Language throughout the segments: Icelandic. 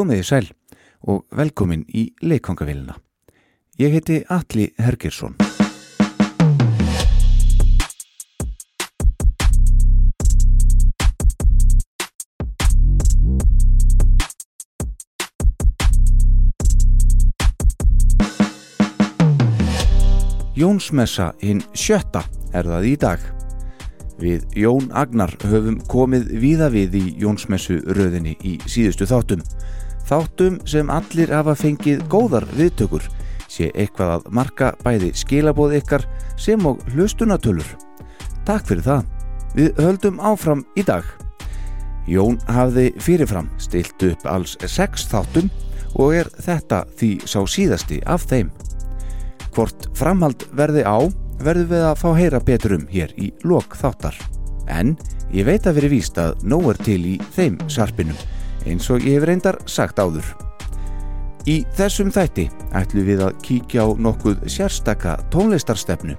Komiði sæl og velkomin í leikongavélina. Ég heiti Alli Hergersson. Jónsmessa hinn sjötta er það í dag. Við Jón Agnar höfum komið víða við í Jónsmessu röðinni í síðustu þáttum. Þáttum sem allir hafa fengið góðar viðtökur sé eitthvað að marka bæði skilabóð ykkar sem og hlustunatölur. Takk fyrir það. Við höldum áfram í dag. Jón hafði fyrirfram stilt upp alls sex þáttum og er þetta því sá síðasti af þeim. Hvort framhald verði á verðum við að fá heyra betur um hér í lok þáttar. En ég veit að veri víst að nóg er til í þeim sarpinum eins og ég hef reyndar sagt áður. Í þessum þætti ætlum við að kíkja á nokkuð sérstaka tónlistarstefnu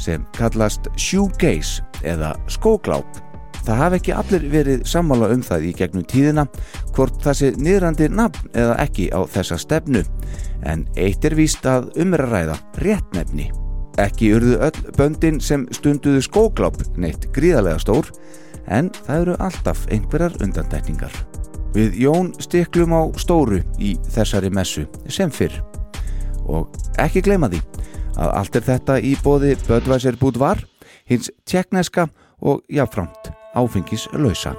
sem kallast shoegaze eða skógláp. Það hafi ekki allir verið sammála um það í gegnum tíðina hvort það sé niðrandi nafn eða ekki á þessa stefnu en eitt er víst að umræða réttnefni. Ekki urðu öll böndin sem stunduðu skógláp neitt gríðarlega stór en það eru alltaf einhverjar undantækningar. Við Jón stiklum á stóru í þessari messu sem fyrr. Og ekki gleyma því að allt er þetta í bóði Bödvæsir Búdvar, hins tjekkneska og jáframt áfengis lausa.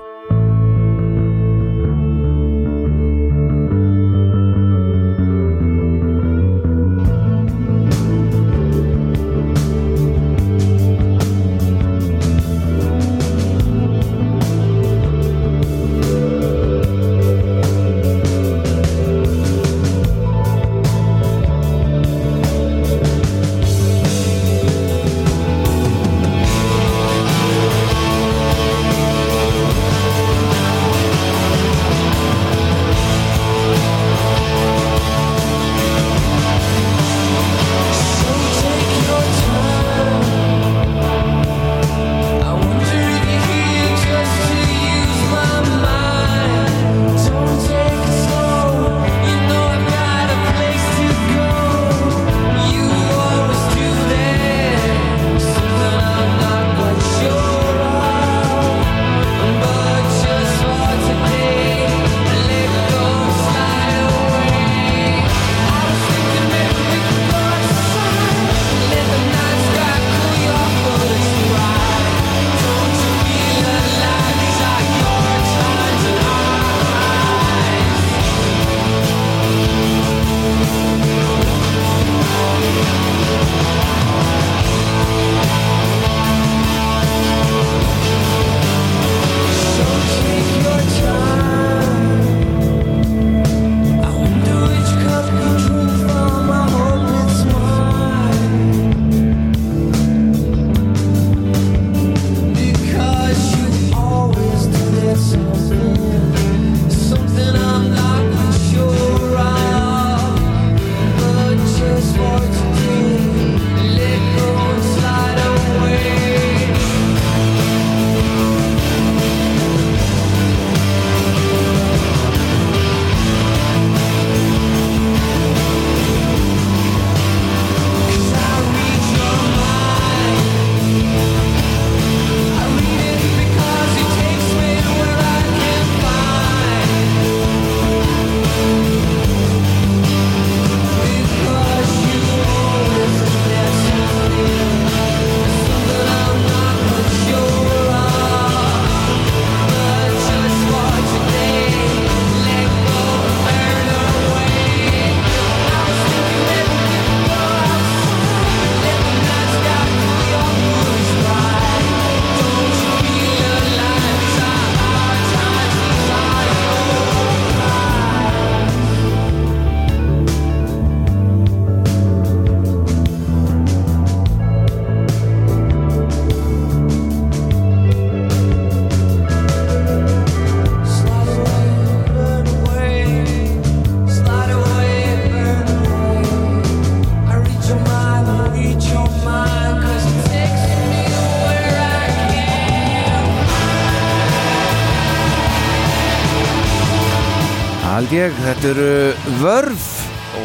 Held ég, þetta eru vörf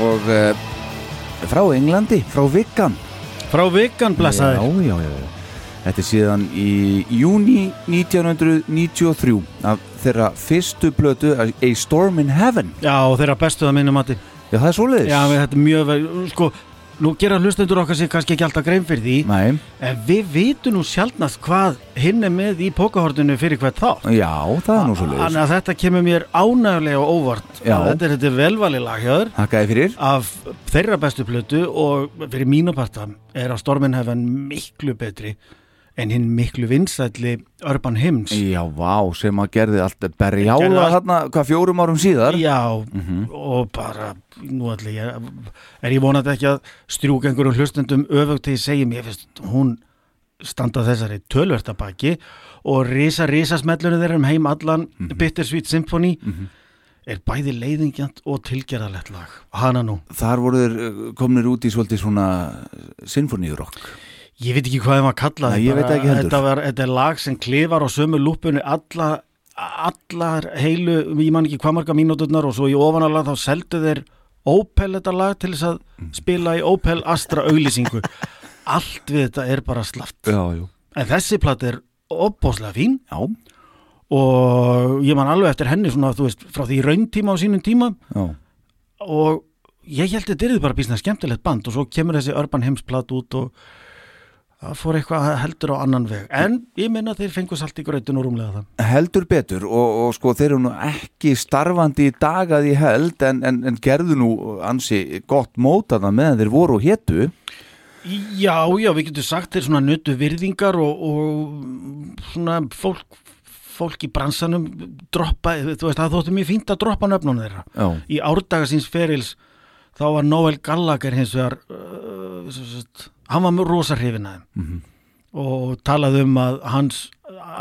og uh, frá Englandi, frá Viggan. Frá Viggan blessaður. Já, já, já Þetta er síðan í júni 1993 af þeirra fyrstu blötu A Storm in Heaven. Já, þeirra bestu að minnum að Já, það er svoleiðis. Já, þetta er mjög vel, sko Nú gera hlustendur okkar sér kannski ekki alltaf grein fyrir því Nei, En við vitum nú sjálfnast hvað hinn er með í pókahortinu fyrir hvert þá já, það er nú svoleiðis. Þannig að þetta kemur mér ánægulega og óvart Já. Þetta er, þetta velvalið laghjöður Hakkaði fyrir. Af þeirra bestu plötu og fyrir mínu parta er að Stormin Heaven miklu betri en hinn miklu vinsætli Urban Hymns. Já, vá, sem að gerði allt berjála Gerði allt- þarna, hvað fjórum árum síðar? Já, Mhm. og bara nú allir ég, er ég vonandi ekki að strjúka einhverjum hlustendum öfugt til ég segi mér, finnst hún standa þessari tölvertabaki og risa, risa smellunum þeirra um heim allan Mhm. Bittersweet Symphony. Er bæði leiðingjant og tilgerðalett lag. Hana nú, Þar voru þeir uh, komnir út í svolítið svona sinfoníurokk ég veit ekki hvað þeim að kalla Nei, ég veit ekki heldur. þetta, var, þetta er lag sem klifar á sömu lúpunni alla, allar heilu, ég man ekki hvað marga mínúturnar og svo í ofanálag þá seldu þeir Opel þetta lag til þess að Mm. spila í Opel Astra auglýsingu. Allt við þetta er bara slaft Já, en þessi platt er opbóslega fín. Já, og ég man alveg eftir henni svona, veist, frá því rauntíma á sínum tíma. Já, og ég held að þetta er bara bísna skemmtilegt band og svo kemur þessi Urban Hymns platt út og það fór eitthvað heldur á annan veg. En ég minna þeir fengu salt í grautun og rúmlega það. Heldur betur og, og sko þeir eru nú ekki starfandi í dag að ég held en, en, en gerðu nú ansi gott mótaða meðan þeir voru og hétu. Já, já, við getum sagt þeir svona nötu virðingar og, og svona fólk, fólk í bransanum droppa, þú veist, það þóttu mjög fínt að droppa nöfnunum þeirra. Já, Í árdaga síns ferils þá var Noel Gallagher hins vegar uh, hann var rosa hrifin að þeim. Mhm. og talaði um að hans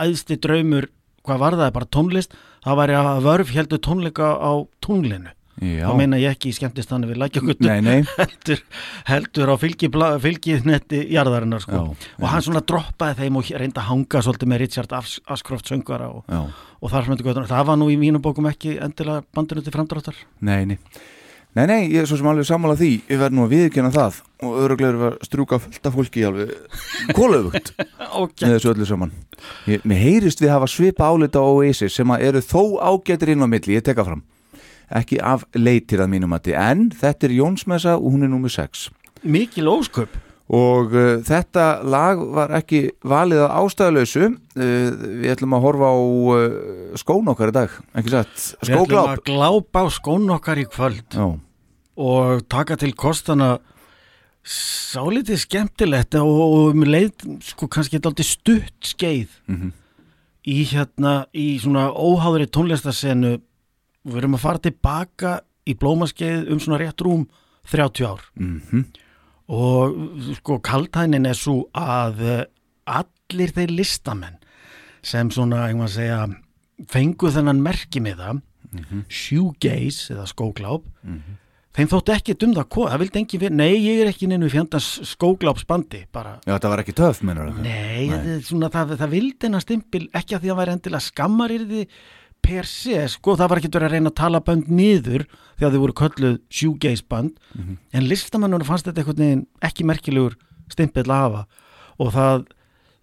æðsti draumur, hvað var það, bara tónlist það væri að vörf heldur tónleika á tunglinu. já. Þá meina ég ekki í skemmtist þannig við lækjagutu Nei, nei, heldur, heldur á fylgibla- fylgiðnetti jarðarinnar sko. Já, og hann svona droppaði þeim og reynda að hanga svolítið með Richard As- Ashcroft söngvara og, og þar sem þetta það var nú í mínum bókum ekki endilega bandinu til framdráttar. Nei, nei Nei, ég er svo sem alveg sammála því. Ég verð nú að viðkjöna það. Og öðruglega er að strúka fullt af fólki alveg kólaöfugt okay. með þessu öllu saman. Ég, Mér heyrist við hafa svipa álita á Oasis sem að eru þó ágættir inn á milli, ég teka fram. Ekki af leitir að mínum mati. En þetta er Jónsmessa og hún er númur 6 mikil ósköp og uh, þetta lag var ekki valið að ástæðalösu uh, við ætlum að horfa á uh, skón okkar í dag, satt? Við ætlum skógláp. að glápa á skón okkar í kvöld Já, og taka til kostana sálítið skemmtilegt og, og um leið sko kannski aldrei stutt skeið Mhm. í hérna í svona óháðri tónlistasenu við erum að fara tilbaka í blómaskeið um svona rétt rúm 30 ár. Mhm, og sko kaltænin er svo að eh, allir þeir listamenn sem svona, ég maður að segja fengu þennan merki með það shoegaze eða skógláp þeim þótti ekki um það hvað, það vildi engin við, nei ég er ekki neinu fjandans skóglápsbandi bara. Já, þetta var ekki töf, mennur það Nei, þetta er svona, það, það vildi hennar stimpil ekki að því að það væri endilega skammar í því per se, sko, það var ekki verið að reyna að tala bönd niður þegar þau voru kölluð shoegaze band en listamennur fannst þetta einhvern veginn ekki merkilegur stimpil að hafa. Og það,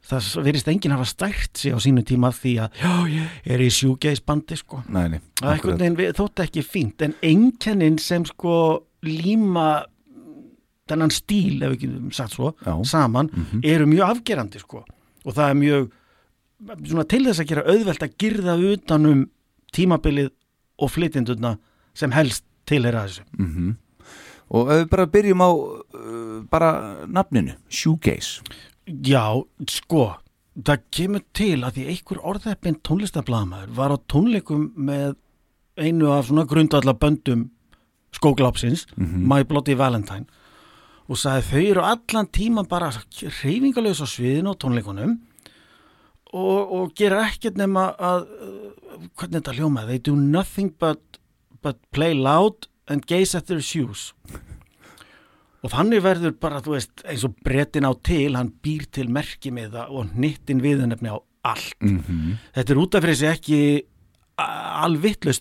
það verist enginn hafa stært sig á sínu tíma því að já, ég er í shoegaze bandi, sko. Nei, nei, það er einhvern veginn við- þótti ekki fínt. En einkennin sem sko líma þennan stíl, ef ekki sagt svo Já. saman, eru mjög afgerandi sko. Og það er mjög svona til þess að gera auðvelt að girða utanum tímabilið og flytindurna sem helst tilheyra þessu. Mhm. Og ef við bara byrjum á uh, bara nafninu, Shoegaze. Já, sko það kemur til að því einhver orðeppin tónlistablaðmaður var á tónleikum með einu af svona grundallaböndum skóglapsins, My Bloody Valentine og sagði þau eru allan tíma bara reyfingalöðs á sviðinu á tónleikunum og, og gera ekkert nema að uh, hvernig þetta hljómaði, they do nothing but, but play loud and gaze at their shoes og þannig verður bara, þú veist, eins og brettin á til, hann býr til merkimiða og hnittin viðunefni á allt. mm -hmm. Þetta er út af fyrir sig ekki alvittlu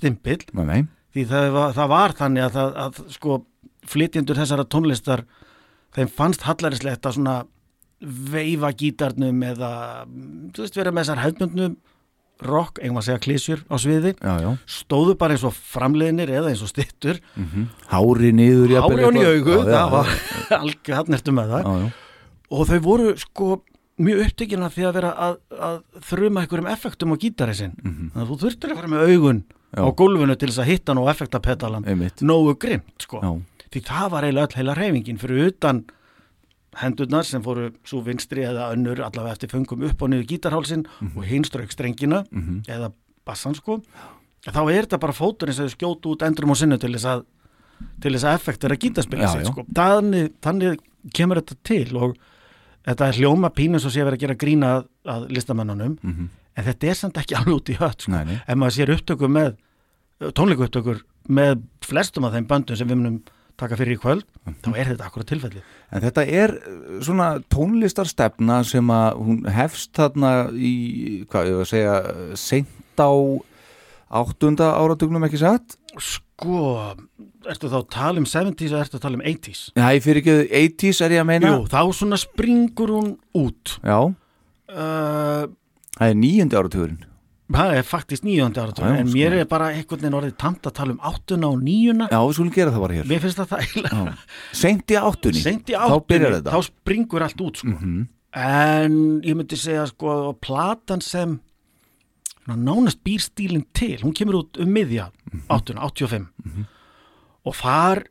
nei, því það var, það var þannig að, að, að sko flytjendur þessara tónlistar þeim fannst hallarislega að svona veifa gítarnum eða þú veist vera með þessar hefðbundnum rock, einhvað að segja klísjur á sviði. Já, já. Stóðu bara eins og framleiðinir eða eins og stittur Hári niður jafnvel hári hann í augu, algjör hann ertu með það. Já, já, og þau voru sko mjög upptekina því að vera að, að þruma einhverjum effektum á gítari sinn. Þannig að þú þurftir að fara með augun á gólfinu til þess að hitta nú effektapetalan nógu grimt sko. Því það var eiginlega öll heila reyfingin fyrir utan hendurnar sem fóru svo vinstri eða önnur allavega eftir fengum upp og niður gítarhálsin og hinn strauk strengina mhm, eða bassan sko þá er þetta bara fóturinn sem þau skjótu út endrum og sinnu til þess að til þess að effektur að gítarspila Já, sig já. sko. þannig, þannig kemur þetta til og þetta er hljóma pínu svo sé að vera að gera grína að, að listamennunum mhm. en þetta er samt ekki alveg út í hött sko. Ef maður sér upptökur með tónleiku upptökur með flestum af þeim böndum sem við munum taka fyrir í kvöld Mhm. þá er þetta akkurat tilfelli En þetta er uh, svona tónlistarstefna sem að hún hefst þarna í, hvað ég var að segja, seint á áttunda áratugnum ekki satt? sko, ertu þá að tala um 70s eða ertu að tala um 80s Já, ég fyrir ekki 80s er ég að meina. Jú, þá svona springur hún út Já, uh, það er níundi áratugurinn. Það er faktist Já, já, en sko. mér er bara einhvern veginn orðið tamt að tala um áttuna og níuna Já, við skulum gera það bara hér. mér finnst það það. Seint í áttunni. Þá byrjar þetta. þá springur allt út sko. Mhm. en ég myndi segja sko platan sem nánast býr stílinn til hún kemur út um miðja áttuna, 85 og þar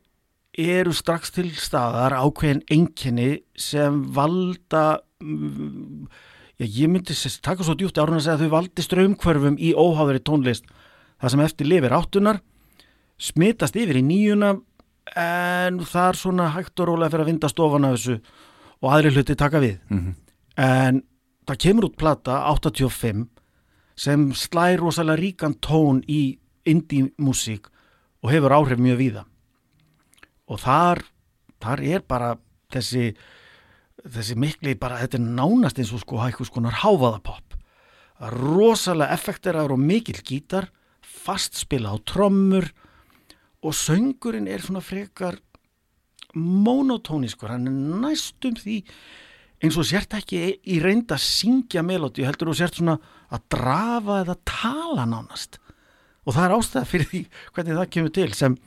eru strax til staðar ákveðin einkenni sem valda mm, já, ég myndi sess, taka svo djúpt árun að segja að þau valdi strömmkvörfum í óháðari tónlist. Það sem eftir lifir áttunar smitast yfir í nýjuna en það er svona hægt og rólega fyrir að vinda stofan af þessu og aðri hluti taka við. Mhm. en það kemur út plata 85 sem slær rosalega ríkan tón í indie músík og hefur áhrif mjög víða. Og þar, þar er bara þessi þessi mikli bara, þetta er nánast eins og sko hækkus konar háfaðapopp rosalega effekteraður og mikill gítar fast spila á trommur og söngurinn er svona frekar monotóniskur, hann er næstum því eins og sért ekki í reynd að syngja melódi, heldur þú sért svona að drafa eða tala nánast. Og það er ástæða fyrir því hvernig það kemur til sem,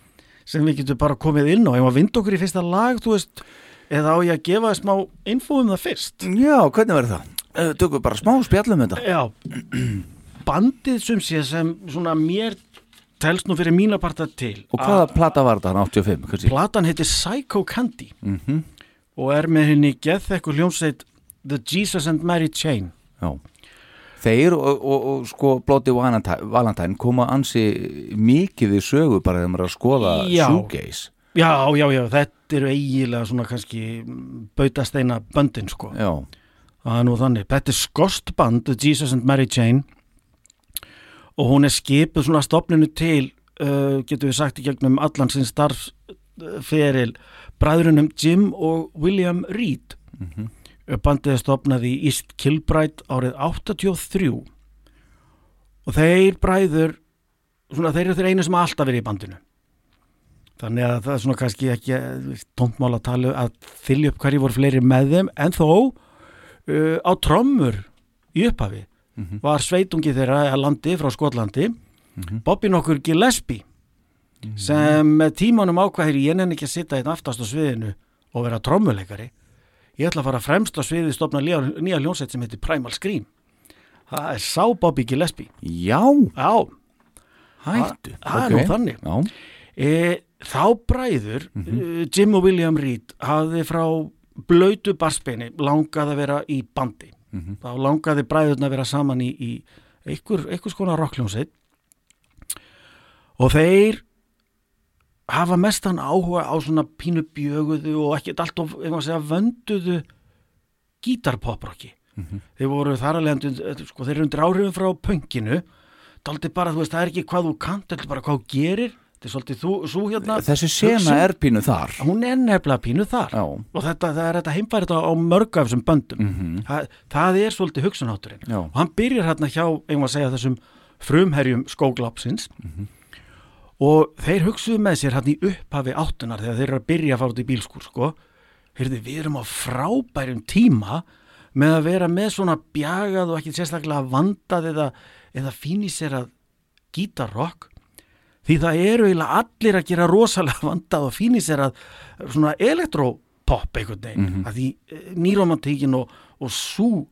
sem við getum bara komið inn á, ef að vinda okkur í fyrsta lag þú veist, eða á ég að gefa smá info um það fyrst Já, hvernig verður það? Tökum bara smá spjallum þetta. Já, bandið sem sé sem svona mér telst nú fyrir mína parta til Og hvaða plata var þetta, hann 85? Kansi? Platan heitir Psycho Candy Mm og er með henni geðþekku hljómsveit The Jesus and Mary Chain Já. Þeir og, og, og sko Blóti Valentine, koma ansi mikið við sögu bara þegar maður er að skoða shoegaze. Já, já, já, þetta eru eiginlega svona kannski bautasteina böndin sko. Já. Það er nú þannig, þetta er skost band Jesus and Mary Chain og hún er skipuð svona stopninu til uh, getur við sagt í gegnum allan sinn starfferil bræðrunum Jim og William Reed. Mhm. bandið er stopnað í East Kilbride árið 83 og þeir bræður svona þeir eru þeir einu sem alltaf verið í bandinu þannig að það er svona kannski ekki tóntmál að tala að þylja upp hverju voru fleiri með þeim. En þó uh, á trommur í upphafi Mhm. var sveitungi þeirra að landi frá Skotlandi Mhm. Bobby nokkur Gillespie sem með tímanum ákvæðir ég nenni ekki að sitta einn aftast á sviðinu og vera trommuleikari. Ég ætla að fara fremst á sviðið stopna nýja, hljónsett sem heitir Primal Scream. Það er sá Bobby Gillespie. Já, já, hættu. það er nú þannig. Já. E, þá bræður e, Jim og William Reed hafði frá blöytu barsbeini langað að vera í bandi. Mhm. þá langaði bræðurna að vera saman í, í einhver, einhvers konar rockljónsveit og þeir hafa mestan áhuga á svona pínu bjöguðu og ekkert allt of, segja, vönduðu gítarpoprocki. Mhm. þeir voru þar alveg sko, þeir eru undir áhrifin frá pönginu það er ekki hvað þú kant þetta er bara hvað þú gerir þetta er svolítið þú, þú hérna Þessi sena er pínu þar. hún er nefnilega pínu þar Já. og þetta, það er þetta heimfærið á mörg af þessum böndum Mhm. það, það er svolítið hugsunátturinn Já. og hann byrjar hérna hjá, eigum að segja þessum frumherjum skóglapsins Mhm. og þeir hugsuðu með sér hann í upphafi áttunar þegar þeir eru að byrja að fara út í bílskur sko, heyrðu við erum á frábærum tíma með að vera með svona bjagað og ekki sérstaklega vandað eða, eða að gítarrock því það eru eiginlega allir að gera rosalega vandað og fínir sér að svona elektropop einhvern veginn, mm -hmm. að því nýromantíkin og, og svo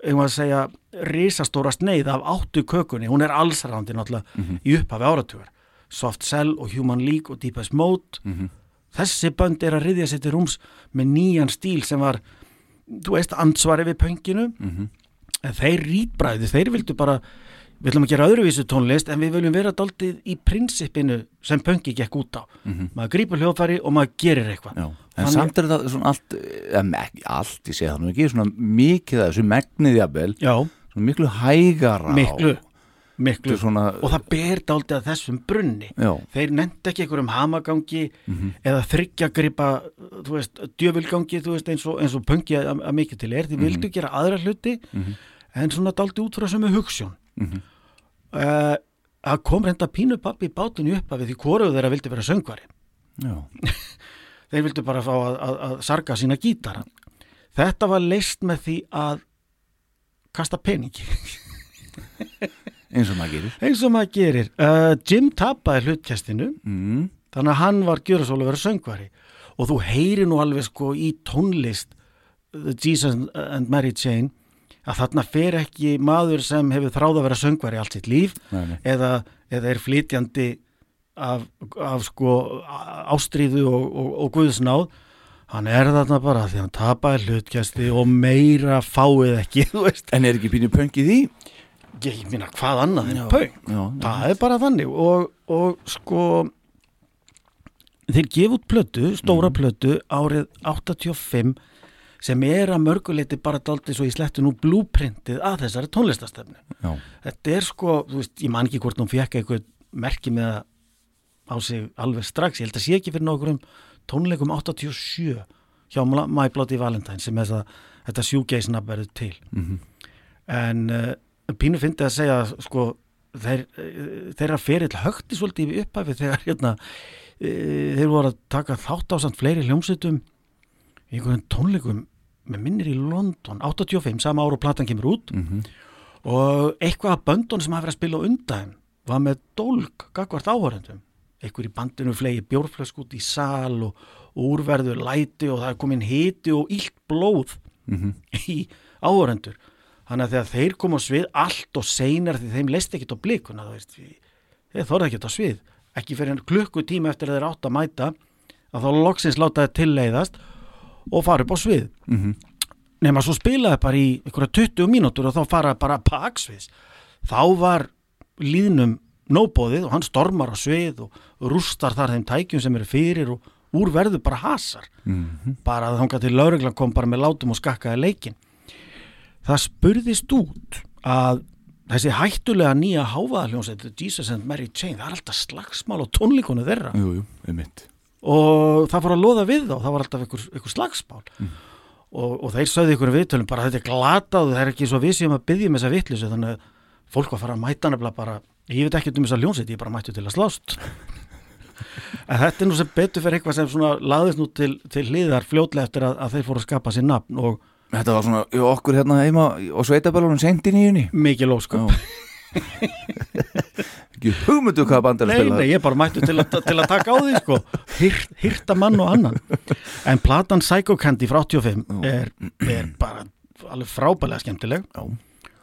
einhvern veginn að segja risastóra sneið af áttu kökunni, hún er allsarandi náttúrulega mm -hmm. í upphafi áratugar Soft Cell og Human League og Deepest Mode mm -hmm. þessi bönd er að riðja sér til rúms með nýjan stíl sem var þú veist, ansvari við pönginu -hmm. en þeir rítbræði, þeir vildu bara við viljum að gera öðruvísu tónlist en við viljum vera daldið í prinsipinu sem pöngi gekk út á mm -hmm. maður grýpur hljóðfæri og maður gerir eitthvað en Þannig... samt er þetta svona allt ekki allt, það nú ekki svona mikið þessu megniði jafnvel svona miklu hægara miklu miklu svona... og það ber dálta að þessum brunni Já. þeir nefndi ekki einhverjum hamagangi mm -hmm. eða þryggjagripa þú veist, djöfylgangi þú veist, eins og, eins og pungi að, að mikið til er því mm -hmm. vildu gera aðra hluti -hmm. en svona dálti út frá sem er hugssjón uh, að kom reynda pínu pappi í bátinu upp af því hvoru þeirra vildi vera söngvari. Þeir vildu bara fá að, að, að sarga sína gítara. Þetta var leist með því að kasta peningi. Eins og maður gerir. Eins og maður gerir. Uh, Jim tapaði hlutkjastinu mm. þannig að hann var gjörðsólu að vera söngvari. Og þú heyri nú alveg sko í tónlist The Jesus and Mary Chain að þarna fer ekki maður sem hefur þráð að vera söngvari allt sitt líf nei, nei. Eða, eða er flytjandi af, af sko ástríðu og, og, og guðsnáð hann er þarna bara því hann tapaði hlutkjasti og meira fáið ekki En er ekki pínu pöngið í? ég minna hvað annað en pöng það er bara þannig og, og sko þeir gefa út plötu, stóra mm. plötu árið 85 sem er að mörguleiti bara daldi svo í slettu nú blúprintið að þessari tónlistastefnu Já. þetta er sko, þú veist, ég man ekki hvort hún fekk eitthvað merki með það á sig alveg strax, ég held að sé ekki fyrir nokkur um tónleikum 87 hjá My Bloody Valentine sem það, þetta sjúgeisnab verður til mm -hmm. en uh, Pínu fyndi að segja sko þeir, þeirra ferill högti svolítið í upphæfi þegar hérna e, þeir voru að taka þátt á samt fleiri hljómsutum í einhvern tónleikum með minnir í London 85, sama ára og platan kemur út mm -hmm. og eitthvað af böndun sem hafa verið að spila undan var með dólk gagvart áhörendum einhver í bandinu flegi bjórflösk út í sal og, og úrverður læti og það er komin hiti og illt blóð mm -hmm. í áhörendur Þannig að þegar þeir koma á svið allt og seinar því þeim leist ekkit á blikuna þeir þorða ekkit á svið ekki fyrir klukkutíma eftir að þeir átt að mæta að þá loksins láta þeir tilleiðast og fara upp á svið. Mm -hmm. nema svo spilaði bara í einhverja 20 mínútur og þá fara bara paksviðs. Þá var líðnum nóbóðið og hann stormar á svið og rústar þar þeim tækjum sem eru fyrir og úrverðu bara hasar. Mm -hmm. bara þá kannski lauruglan kom bara með látum og skakkaði leikin það spurðist út að þessi hættulega nýja háfaðaljónsett Jesus and Mary Chain, það er alltaf slagsmál og tónlíkonu þeirra. Jú, jú, og það fór að loða við þá það var alltaf einhver, einhver slagsmál. Mm. og, og þeir sögðu ykkur viðtölum bara þetta er glatað, það er ekki svo vissið um að byggja með þessa vittlisu, þannig að fólk var að fara að mæta nefnilega bara, ég veit ekki um þessa ljónsett, ég bara mættu til að slást. En þetta er nú sem betur fyrir eitthvað sem laðist nú til, til hliðar fljótlega eftir að, að þeir fóru að skapa sér nafn og Þetta var svona, okkur hérna heima og sveitaballunum sendt inn í unni Mikið lóskap Ekki hugmyndu hvað band er að spila Nei, nei, ég bara mættu til, til að taka á því sko. Hirt, Hirta mann og annan. En platan Psycho Candy frá 85 er, er bara alveg frábælega skemmtileg. Já.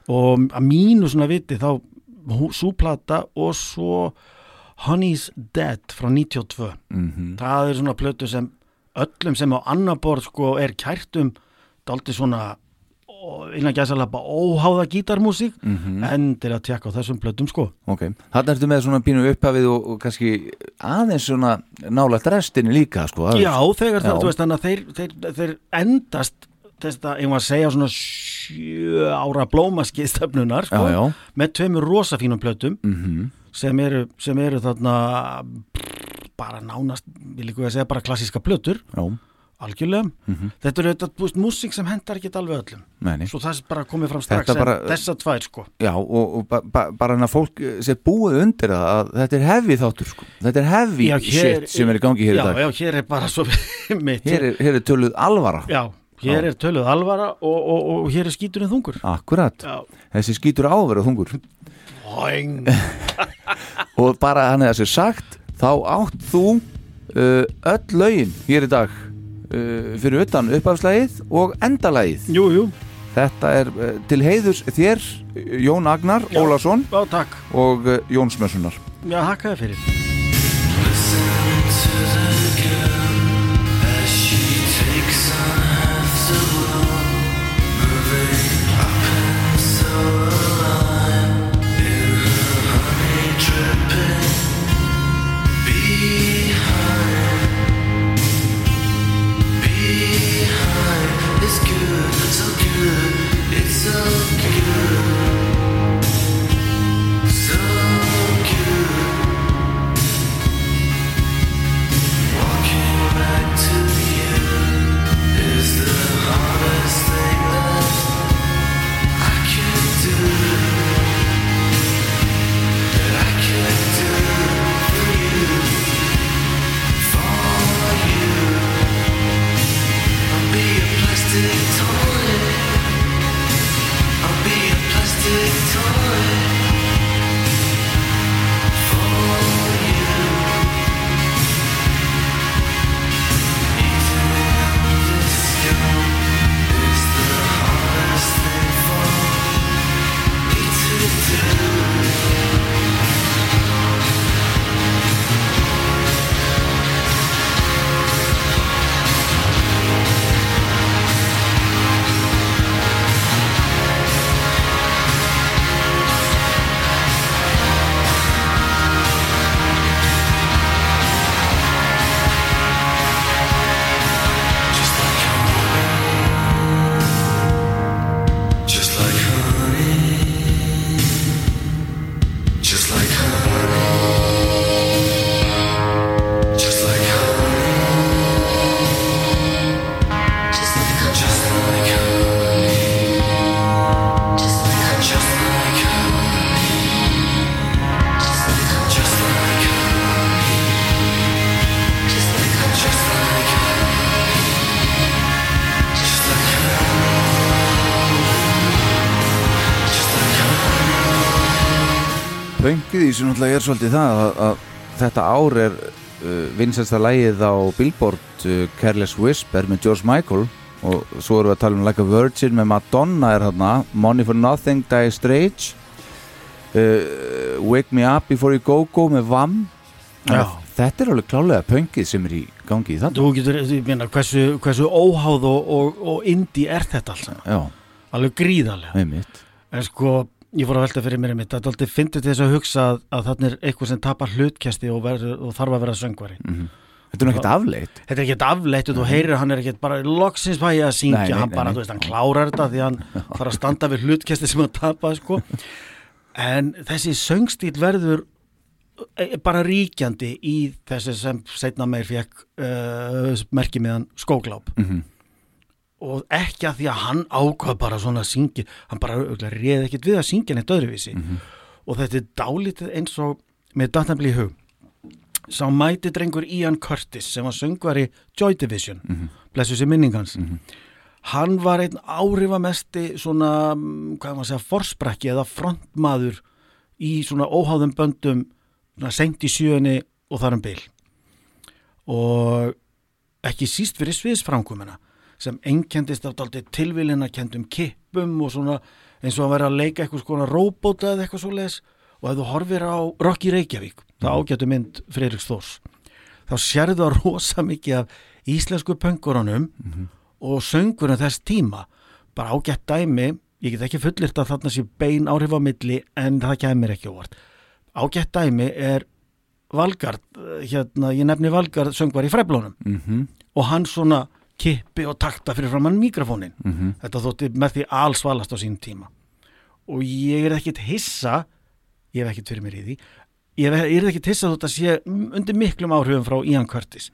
og að mínu svona viti þá súplata og svo Honey's Dead frá 92 mm -hmm. það er svona plötu sem öllum sem á annar borð sko er kærtum daldi svona innan gæsalappa óháða gítarmúsík mm -hmm. en til að tjekka á þessum blöddum sko Ok, þannig ertu með svona pínu upphafið og, og kannski aðeins svona nálægt restinni líka sko Já, þegar það, þú veist þannig að þeir, þeir, þeir endast þess að, ég var að segja svona sjö ára blómaskiðstöfnunar sko, já, já. með tveimur rosafínum blöddum mm -hmm. sem, eru, sem eru þarna bara nánast, vil ég ekki að segja bara klassíska blöddur Já algjörlega. Mhm. þetta er auðvitað, þú veist, músík sem hendar ekki alveg öllum. Meni. svo það er bara komið fram strax Þetta en bara- þessa tvær sko. Já, og, og ba ba bara hann að fólk eh, sé búið undir það að þetta er heavy þáttur sko. þetta er Já, hér- shit sem er í gangi hér í já, dag. já, hér er bara svo mitt hér hér er töluð alvara. Já, hér Já. er töluð alvara og, og, og hér er skíturinn þungur. Akkurat, já, þessi skýtur áverð þungur. Og bara hann er þessi sagt þá átt þú uh, öll lögin hér í dag uh, fyrir utan uppafslægið og endalagið. Jú, jú, þetta er uh, til heiðus þér Jón Agnar. Ólason og uh, Jón Smössunar já, hakkaði fyrir Sem náttúrulega er svolítið það að, að þetta ár er uh, vinsasta lægið á Billboard uh, Careless Whisper með George Michael. Og svo erum við að tala um Like a Virgin með Madonna er hérna Money for Nothing, Dire Straits. Uh, Wake Me Up Before You Go Go með Vam. Þetta er alveg klálega pöngið sem er í gangi í þannig þú getur, þú meina, hversu, hversu óháð og, og, og indi er þetta alls Já, alveg gríðarlega. Einmitt. En sko, ég fór að velta fyrir mér einmitt þetta aldrei fyndi til þess að hugsa að, að þarna er eitthvað sem tapar hlutkjasti og, og þarf að vera söngvari. Þetta er ekkert afleitt. Þetta er ekkert afleitt og þú heyrir að hann er ekkert bara loksins ég að syngja, Nei, nei, hann bara, nei. þú veist, hann klárar þetta því hann fara að standa við hlutkesti sem hann tapaði sko. En þessi söngstíl verður eh, bara ríkjandi í þessi sem setna meir fekk uh, merki meðan skógláp. Mhm. Og ekki að því að hann ákvað bara svona að syngja, hann bara réð ekkert við að syngja neitt öðruvísi. Og þetta er dálítið eins og með databli hug. Sá mæti drengur Ian Curtis sem var söngvari Joy Division. Blessu sér minningans hann var einn áhrifamesti svona, mm, hvað maður segja, forsprakki eða frontmaður í svona óháðum böndum svona senkt í sjöunni og þar um bil. Og ekki síst fyrir sviðsframkomuna sem einkendist af dálítið tilvílina kendum kippum og svona eins og að vera að leika eitthvað svona róbóta eða eitthvað svo leis og ef þú horfir á Rocky Reykjavík það ágætu mynd Freiriks Þórs. Þá sérðu það rosa mikið af íslensku pöngurunum og söngurinn þess tíma. Bara ágætt dæmi ég get ekki fullirt að þarna sé bein áhrif á milli en það kemur ekki óvart. Ágætt dæmi er Valgard, eh, hérna, ég nefni Valgard söngvar í fræblónum Mhm. og hann svona kippi og takta fyrir framann mikrofónin Mhm. þetta þótti með því allsvalast á sín tíma. Og ég er ekkit hissa ég hef ekkit fyrir mér í því ég, hef, ég er ekkit hissa þótt að sé mm, undir miklum áhrifum frá Ian Curtis.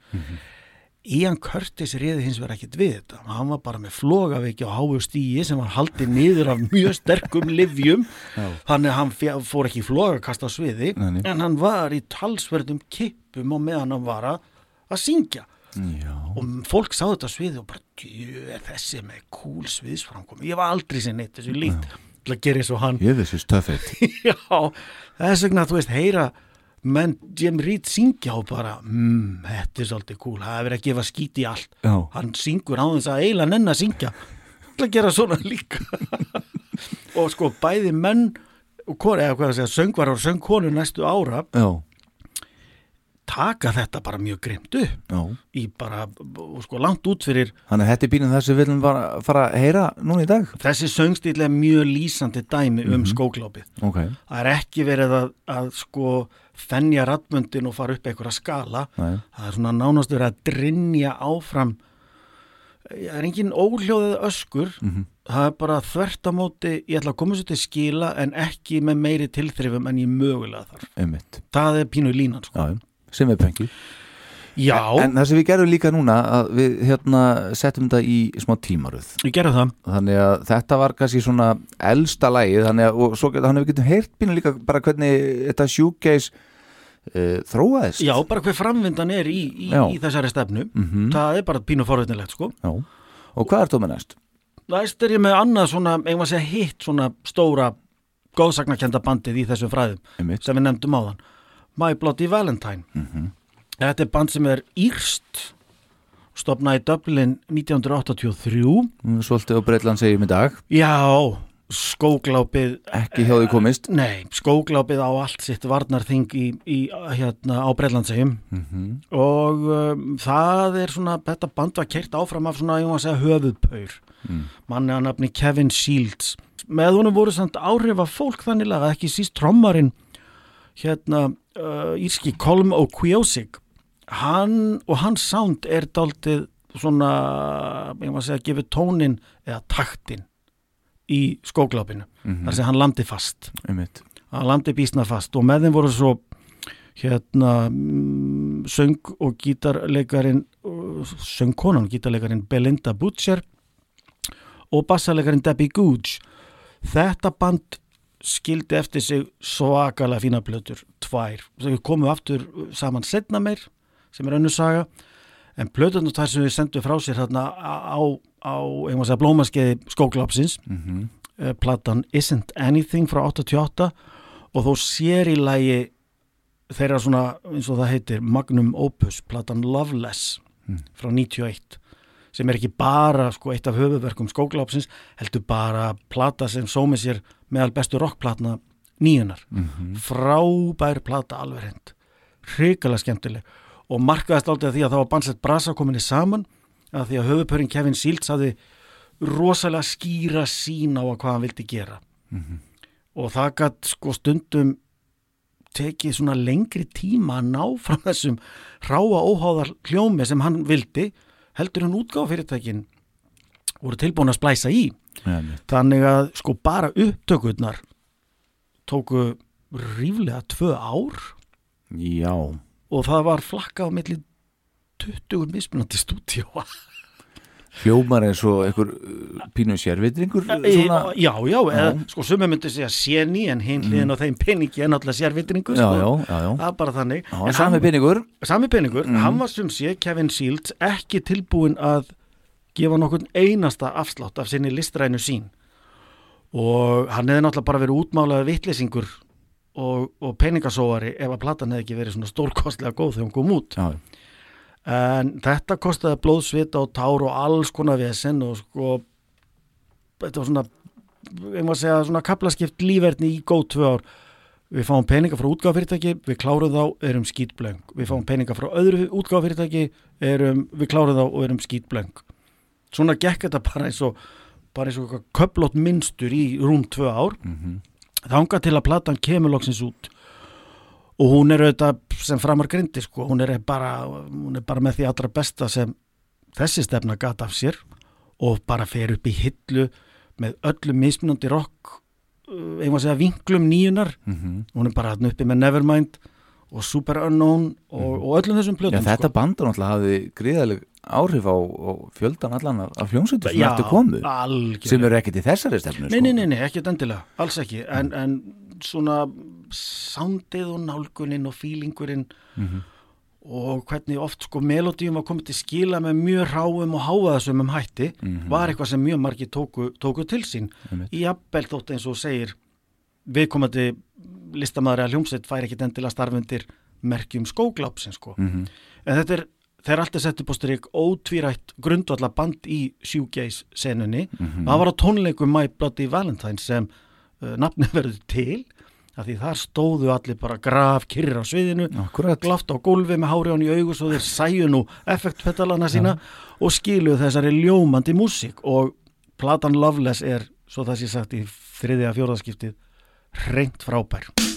Ian Curtis reyði hins vegar ekkit við þetta. Hann var bara með flogaveiki á háu stíi sem var haldið niður af mjög sterkum livjum, þannig að hann fór ekki flogakast á sviði nei. en hann var í talsverðum kippum og meðan hann var að syngja Já, og fólk sá þetta sviði og bara djö, er þessi með cool sviðsframkomi ég var aldrei sem neitt þessu líkt til að gera eins og hann. Ég þessi stöfið þess vegna þú veist heyra menn Jim Reed syngja og bara mm, þetta er svolítið cool, það er verið að gefa skít í allt. Já, hann syngur á þess að eiginlega nenn að syngja til að gera svona líka. Og sko bæði menn og hvor, eða hvað að segja, söngvarar og söngkonur næstu ára já, taka þetta bara mjög grimt upp já. í bara, sko langt út fyrir Þannig að þetta er bínum það sem við viljum bara fara að heyra núna í dag. Þessi söngstíl er mjög lýsandi dæmi um skóglápið Ok, það er ekki verið að, að sko fennja ratmöndin og fara upp einhverja skala. Nei. það er svona nánast verið að drinja áfram. Það er engin óhljóðið öskur. Það er bara þvert á móti ég ætla að koma svo til skila en ekki með meiri tilþrifum en ég mögulega þarf. Einmitt. Það er pínu línan sko. Já, sem er pengi já, En það sem við gerum líka núna við hérna settum þetta í smá tímaruð ég gerði það. Þannig að þetta var kannski svona elsta lagið þannig að, og svo, þannig að við getum heyrt pínu líka bara hvernig þetta shoegaze uh, þróaðist. Já, bara hver framvindan er í, í, í þessari stefnu. Mhm. það er bara pínu forvitnilegt sko. Já. Og hvað er þú með næst? Næst er ég með annað svona, eigum að segja hitt svona stóra góðsagnakenda bandið í þessum fræðum Einmitt. sem við nefndum áðan My Bloody Valentine. Þetta er band sem er írst stopnaði í Dublin 1983 Mm, Svolítið á Breitland segjum í dag. Já, skóglápið Ekki hjá því komist. Nei, skóglápið á allt sitt varnarþing í, í hérna á Breitlandsegjum og um, það er svona, þetta band var keirt áfram af svona, ég má segja, höfuðpaur. Manni að nafni Kevin Shields. Með honum voru samt áhrifa fólk þannig að ekki síst trommarinn hérna uh, írski Colm O'Quiosig hann og hans sound er daldið svona, ég má segja, gefið tónin eða taktin í skóglápinu, þar sem hann landi fast. Einmitt. hann landi bísna fast og með þeim voru svo hérna mm, söng og gítarleikarin uh, söngkonan og gítarleikarin Belinda Butcher og bassaleikarin Debbie Googe. Þetta band skildi eftir sig svakalega fína plötur, tvær. Þau komu aftur saman setna meir sem er önnur saga en plöturnar þar sem við sendum frá sér þarna á, á blómaskeiði skóklapsins Mhm. uh, platan Isn't Anything frá 88 og þó sér í lagi þeirra svona eins og það heitir Magnum Opus, platan Loveless frá 91 sem er ekki bara sko eitt af höfuverkum skóklapsins, heldur bara plata sem sómi sér meðal bestu rockplatna nýjunar frábær plata alveg hreint. Hrikalega skemmtileg. Og markaðist aldrei að því að það var bandsett brasa kominni saman að því að höfupörin Kevin Shields hafði rosalega skýra sín á að hvað hann vildi gera. Og það gætt sko stundum tekið svona lengri tíma að ná fram þessum ráa óháðar hljómi sem hann vildi heldur hann útgáf fyrirtækin voru tilbúin að splæsa í. Einmitt. þannig að sko bara upptökurnar tóku ríflega tvö ár. Já, og það var flakkað á milli 20 mismunandi stúdíóa hljómar eins og einhver uh, pínu sérvitringur svona, Já, já, Já. eða, sko sumi myndi segja séni en hinn hliðin á þeim peningi er náttúrulega sérvitringu já, sko. já, já, já. það er bara þannig Já, En sami peningur sami peningur, Mhm. hann var sem sé Kevin Shields ekki tilbúin að gefa nokkurn einasta afslátt af sinni listrænu sín og hann hefði náttúrulega bara verið útmálaði vittlesingur og, og peningasóari ef að platan hefði ekki verið svona stórkostlega góð þegar hún kom út Já, en þetta kostiði blóðsvita og tár og alls konar vesen og sko þetta var svona maður segja svona kaplaskipt lífverðni í góð tvö ár. Við fáum peninga frá útgáfyrirtæki við klárum þá, erum skýtblöng við fáum peninga frá öðru útgáfyrirtæki erum, við klárum þá og erum skýtblöng svona gekk þetta bara eins og bara eins og köplót minnstur í rúm tvö ár. Mhm. þangað til að platan kemur loksins út og hún er auðvitað sem framar grindi sko, hún er bara, hún er bara með því allra besta sem þessi stefna gat af sér og bara fer upp í hillu með öllum mismunandi rock uh, einhvað að segja vinklum nýjunar Mhm. hún er bara uppi með Nevermind og Super Unknown og, og öllum þessum Já, plötum þetta sko. bandur náttúrulega hafði gríðaleg áhrif á, á fjöldan allan af, hljómsveitur sem eftir komu algjörlega. sem eru ekkert í þessari stefnu Nei, nei, nei, nei, ekkert endilega, alls ekki. En, en svona soundið og nálgunin og feelingurinn og hvernig oft sko melodíum var komið til skila með mjög ráum og háaðasumum hætti var eitthvað sem mjög margir tóku, tóku til sín. Í jafnvel þótt eins og segir viðkomandi listamaður að hljómsveit fær ekkit endilega starfundir merkjum skóglápsin sko. Mhm. en þetta er þegar allt er sett upp á strik ótvírætt grundvalla band í shoegaze senunni Mhm. það var á tónleikum My Bloody Valentine sem nafni verður til af því þar stóðu allir bara graf kyrrir á sviðinu Akkurat. glaft á gólfi með hári án í augu svo þeir sæju nú effektpetalana sína og skiluðu þessari ljómandi músík. Og platan Loveless er, svo það sé sagt í þriðja fjóðaskiptið reynt frábær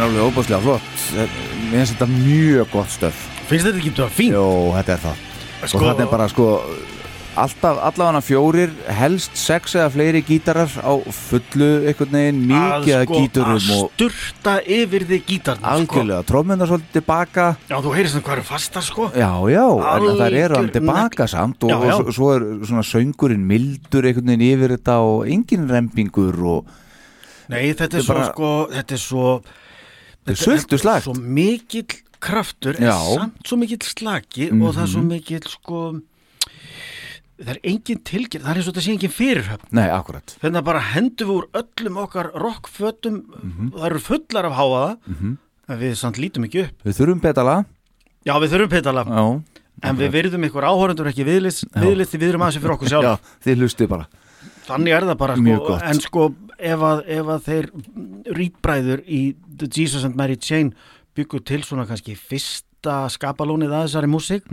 Mér alveg óbúslega flott Mér finnst þetta mjög gott stöf finnst þetta ekki það fín? Jó, þetta er það Sko- Og þetta er bara sko Alltaf, allavega fjórir, helst sex eða fleiri gítarar á fullu einhvern veginn, mikið að sko, gíturum að sturta yfir þig gítarna sko. algjörlega, trómmundar svolítið tilbaka já, þú heyrist hvað eru fastar sko Já, já, en það er hann Algjör tilbaka samt og, Já, já. og svo, er svona söngurinn mildur einhvern veginn yfir þetta og engin rempingur og nei, þetta Þetta er er svo bara- sko þetta er svo Er sultuslagt. svo mikill kraftur Já. Mhm. samt svo mikill slaki og það er svo mikill sko það er engin tilgjörð, það er eins og þetta sé engin fyrirhöfn Nei, akkurat Þannig að bara hendum við úr öllum okkar rockfötum, Mhm. það eru fullar af háaða, en við samt lítum ekki upp. Við þurfum betala Já, við þurfum pitala, Já, en við virðum ykkur áhórandur ekki viðlist, viðlist við erum aðeins fyrir okkur sjálf. já þið hlustu bara Þannig er það bara, sko, en sko, ef að, ef að þeir rýtbræður í The Jesus and Mary Chain byggur til svona kannski fyrsta skapalónið að þessari músík,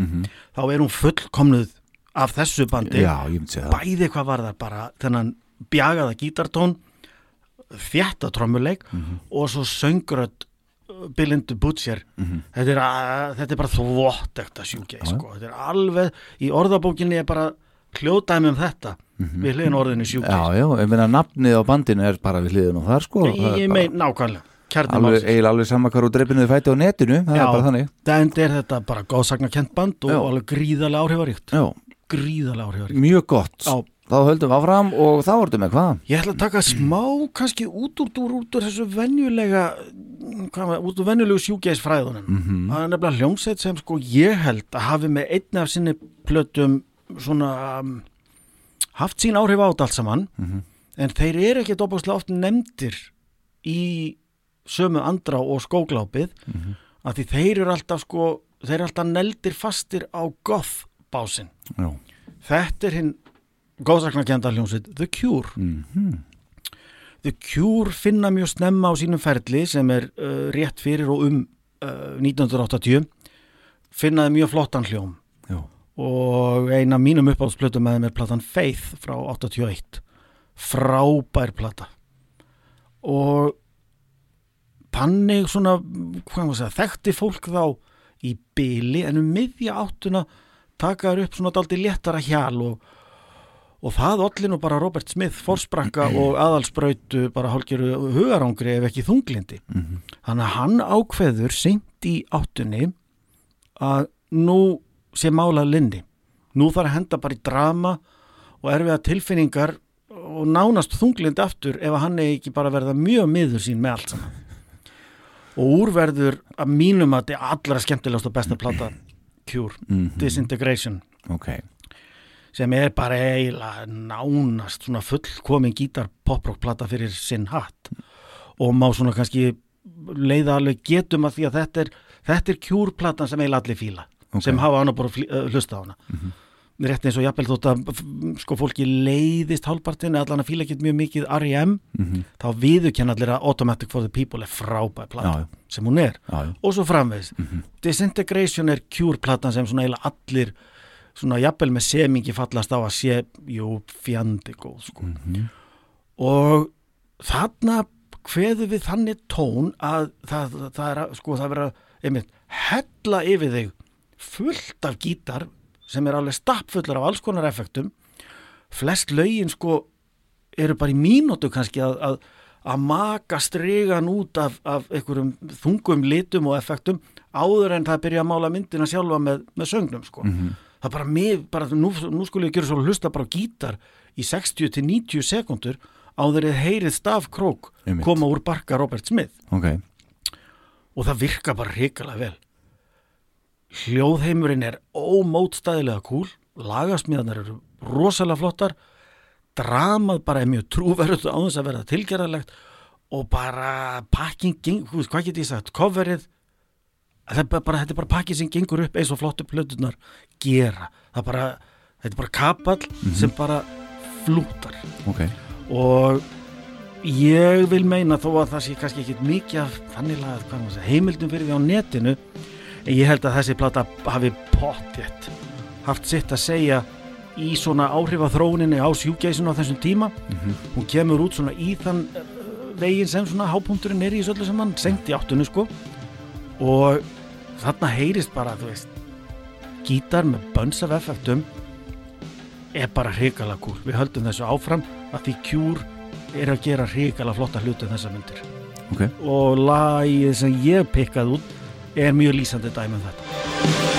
þá er hún fullkomnuð af þessu bandi. Já, bæði hvað var það bara þennan bjagaða gítartón þjætta trommuleik Mhm. og svo söngrödd Bilindu Butcher. Þetta, er, að- þetta er bara þvott ekta sjúkei sko. þetta er alveg í orðabókinni er bara hljóðdæmi um þetta við hliðin orðinu sjúkei Mhm. Já, já, ég meina nafnið á bandinu er bara við hliðin og það sko ég, ég bara mein nákvæmlega kjarni alveg, málsins eiginlega alveg sama hvar úr dreipinu þið fæti á netinu það er bara þannig það er þetta bara góðsagnakent band og Já. alveg gríðarlega áhrifaríkt Já, gríðarlega áhrifaríkt mjög gott Já. Þá höldum við áfram og þá ertu með hvað? Ég ætla að taka smá kannski út úr, úr, út úr þessu venjulega hvað, út úr venjulegu sjúgeisfræðunum Mhm. það er nefnilega haft sín áhrif á þetta allt saman Mhm. en þeir eru ekki dópakslega oft nefndir í sömu andra og skóglápið Mhm. af því þeir eru alltaf sko þeir eru alltaf neldir fastir á goth básinn Já, þetta er hinn góðsaknakenda hljómsveit The Cure Mhm. The Cure finna mjög snemma á sínum ferli sem er uh, rétt fyrir og um uh, 1980 finnaði mjög flottan hljóm og eina mínum uppáhaldsplötum með er platan Faith frá 81 frábær plata. Og þannig svona segja, þekkti fólk þá í byli en um miðja áttuna taka þær upp svona daldi léttara hjal og, og það olli nú bara Robert Smith forsprakka og aðalsbrautu bara hálfgeru hugarangri ef ekki þunglindi Mhm. þannig að hann ákveður seint í áttunni að nú sé málað linni. Nú þarf að henda bara í drama og erfiða tilfinningar og nánast þunglindi aftur ef hann er ekki bara verða mjög miður sín með allt saman. Og úrverður að mínum að þetta er allra skemmtilegast og besta plata Cure, Mhm. Disintegration. Ok. Sem er bara eiginlega nánast svona fullkomin gítar poprock plata fyrir sinn hatt. Og má svona kannski leiða alveg getum að því að þetta er þetta er Cure platan sem eiginlega allir fíla Ok. sem hafa hana bara uh, hlusta á hana rétt eins og jafnvel þótt að sko fólki leiðist hálfpartin allan að fíla ekkert mjög mikið R.E.M. Mhm. þá viðurkenna allir að Automatic for the People er frábæð plata Já, sem hún er Já, já, og svo framvegis Disintegration er Cure platan sem svona eiginlega allir svona jafnvel með semingi fallast á að sé jú fjandi góð sko. og þarna kveðu við þannig tón að það, það, það er að, sko það vera einmitt hella yfir þig fullt af gítar sem er alveg stappfullur af alls konar effektum. Flest lögin sko eru bara í mínútu kannski að, að, að maka strigan út af, af einhverjum þungum litum og effektum áður en það byrja að mála myndina sjálfa með, með söngnum sko. það bara, mig, bara nú, nú skulle ég gera svo hlusta bara gítar í 60 til 90 sekundur áður eða heyrið stafkrók koma úr barka Robert Smith. Ok. Og það virka bara hrikalega vel hljóðheimurinn er ómótstæðilega kúl lagasmíðanar eru rosalega flottar dramað bara er mjög trúverð á þess að verða tilgerðalegt og bara pakking, geng- þú veist, hvað get ég sagt coverið það er bara, þetta bara pakki sem gengur upp eins og flottu plötunar gera. Það bara, þetta er bara kapall sem bara flútar. Ok. Og ég vil meina þó að það sé kannski ekki mikið af segja, heimildum fyrir því á netinu ég held að þessi plata hafi pottjett haft sitt að segja í svona áhrifa þróuninni á sjúgeisinu á þessum tíma. Hún kemur út svona í þann uh, veginn sem svona hápunkturinn er í þessu öllu saman, senkt í áttunni sko. Og þarna heyrist bara, þú veist gítar með bönns af effektum er bara hrikalega kúl við höldum þessu áfram að því Cure er að gera hrikalega flotta hluti um þessa myndir ok. Og lagið sem ég pikkað út er mjög lýsandi dæmi um þetta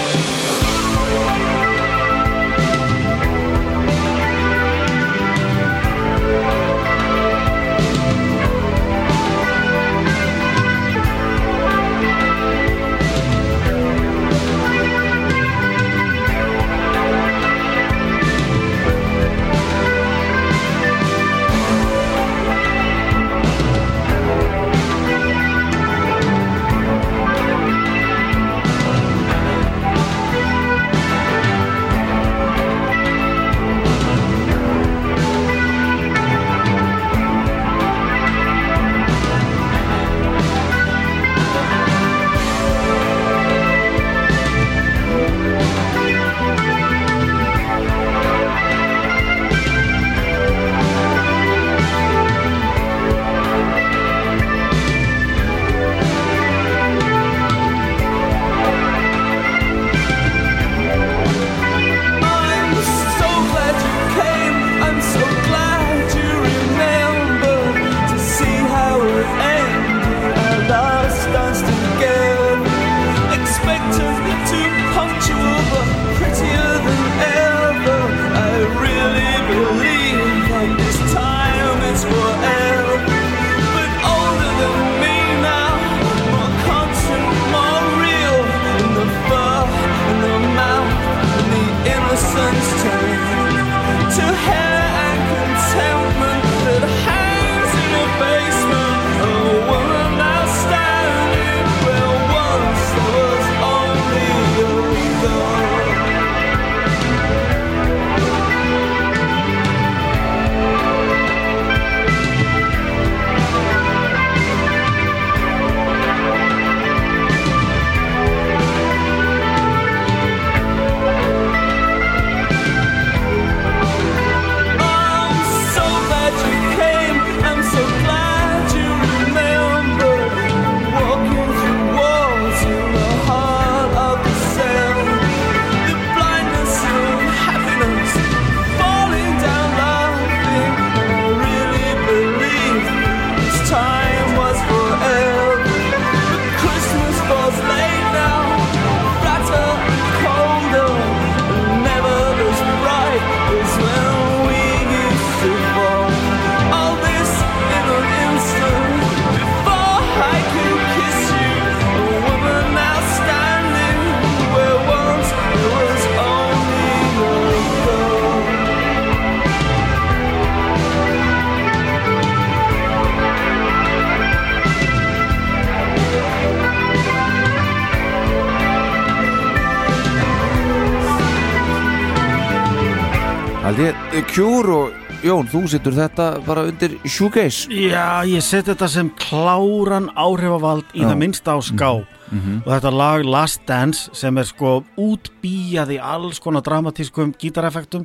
Cure og Jón, þú setur þetta bara undir shoegaze. Já, ég set þetta sem kláran áhrifavald í Já. það minnsta á ská. Og þetta lag Last Dance sem er sko útbíjað í alls konar dramatískum gítareffektum.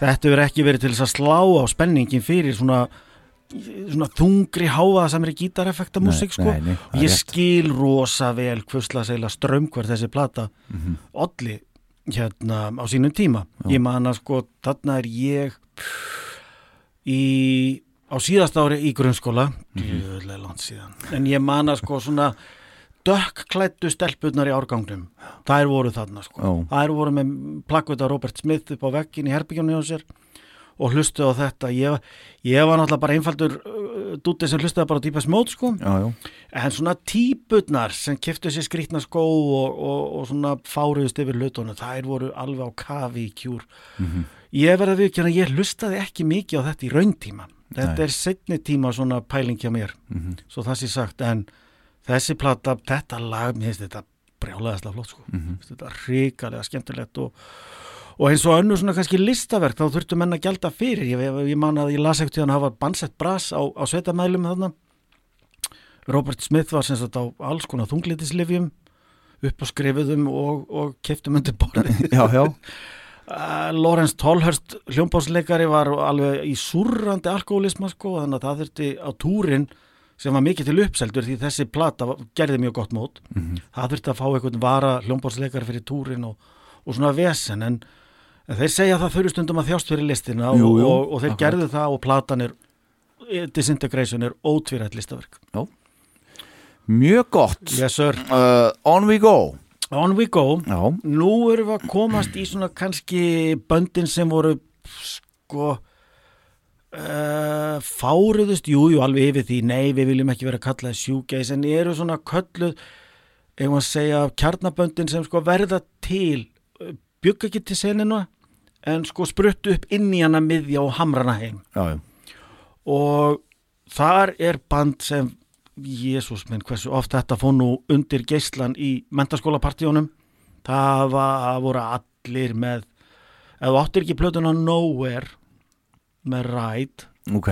Þetta hefur ekki verið til þess að slá á spenningin fyrir svona, svona þungri háa sem er í gítareffekta músík sko. nei, nei, og ég skil rosa vel hvusla segla strömmhver þessi plata. Mhm. olli hérna á sínum tíma. Ég man að sko, þarna er ég í á síðast ári í grunnskóla. Mhm. djöðlega langt síðan. En ég man að sko svona dökkklættu stelpurnar í árgangnum þær voru þarna sko. Já. þær voru með plakkvita Robert Smith upp á veggin í herbygjónu hjá sér og hlustu á þetta. Ég, ég var náttúrulega bara einfaldur uh, dúti sem hlustaði bara á típa smót sko Já, já, En svona típurnar sem keftu sér skrýtna skó og, og, og svona fáruðust yfir hlutunum, þær voru alveg á kafi í kjúr. Ég verði að viðkjöna, ég hlustaði ekki mikið á þetta í rauntíma. Þetta Nei. er setni tíma svona pæling hjá mér, svo það sé sagt, en þessi plata, þetta lag, mér finnst þetta brjálæðislega flott, sko. Mm Þetta er ríkalega skemmtilegt og, og eins og önnur svona kannski listaverk, þá þurftu menn að gjalda fyrir. Ég, ég, ég man að ég las ekkert tíðan að hafa bansett bras á, á sveitamælum þarna Robert Smith var sem sagt á alls konar þunglítislifjum upp á skrifuðum og, og keftum undir borði. já, já. Uh, Lawrence Tolhurst hljómbásleikari var alveg í súrrandi alkoholisma sko, þannig að það þurfti á túrin sem var mikið til uppseldur því þessi plata gerði mjög gott mót. Það þurfti að fá einhvern vara hljómbásleikari fyrir túrin og, og svona vesen en, en þeir segja að það þurfi stundum að þjást fyrir listina Jú, jú, og, og þeir akkurat. gerðu það og platan er Disintegration er ótvírætt listaverk. Mjög gott Yes sir. uh, On we go On we go. Já, Nú erum við að komast í svona kannski böndin sem voru sko uh, fáruðust, jú, jú, alveg yfir því, nei, við viljum ekki vera að kalla það sjúgeis, en eru svona kölluð, eigum að segja, kjarnaböndin sem sko verða til, uh, bygga ekki til seninu, en sko spruttu upp inn í hana miðja og hamrana heim. já, já Og þar er band sem, jésús minn, hversu oft þetta fór nú undir geislan í mentaskólapartíunum, það var, voru allir með, ef þú áttir ekki plötuna Nowhere með Ride, Ok,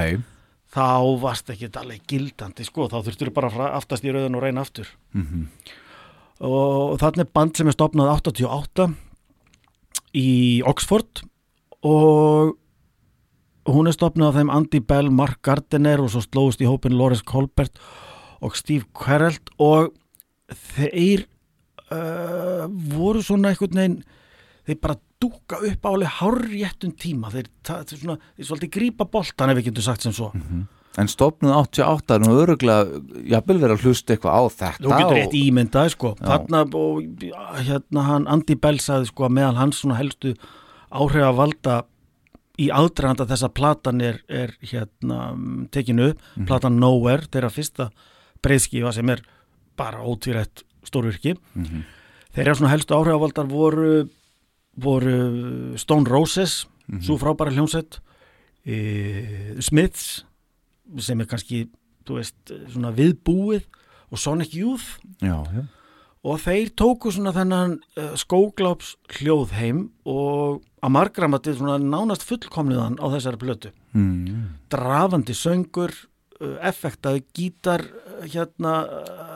þá varst ekki alveg gildandi, sko, þá þurftur bara aftast í rauðin og reyna aftur. Mhm. Og þarna er band sem er stopnað 88 í Oxford og hún er stopnað af þeim Andy Bell, Mark Gardiner og svo slóðust í hópin Lawrence Colbert og Steve Querelt og þeir uh, voru svona einhvern veginn þeir bara dúka upp á alveg hárréttum tíma. Þeir, það, þeir, svona, þeir svolítið grípa boltan ef við getum sagt sem svo en stopnuð 88 er nú öruglega, jafnvel verið að hlusta eitthvað á þetta Þú getur rétt ímyndað sko. Þarna og hérna hann Andy Bell sagði sko að meðal hans svona helstu áhrif að valda í aðdraganda þess að platan er, er hérna mm, tekinu upp, platan Nowhere þeirra fyrsta breyðskifa sem er bara ótvírætt stórvirki. Mhm. þeirra svona helstu áhrif að valdar voru voru Stone Roses svo frábæra hljómsett e, Smiths sem er kannski, þú veist, svona viðbúið og Sonic Youth. Já, já, og þeir tóku svona þennan uh, skógláps hljóðheim og að margramatið svona nánast fullkomniðan á þessari plötu. Mm. drafandi söngur uh, effektaði gítar uh, hérna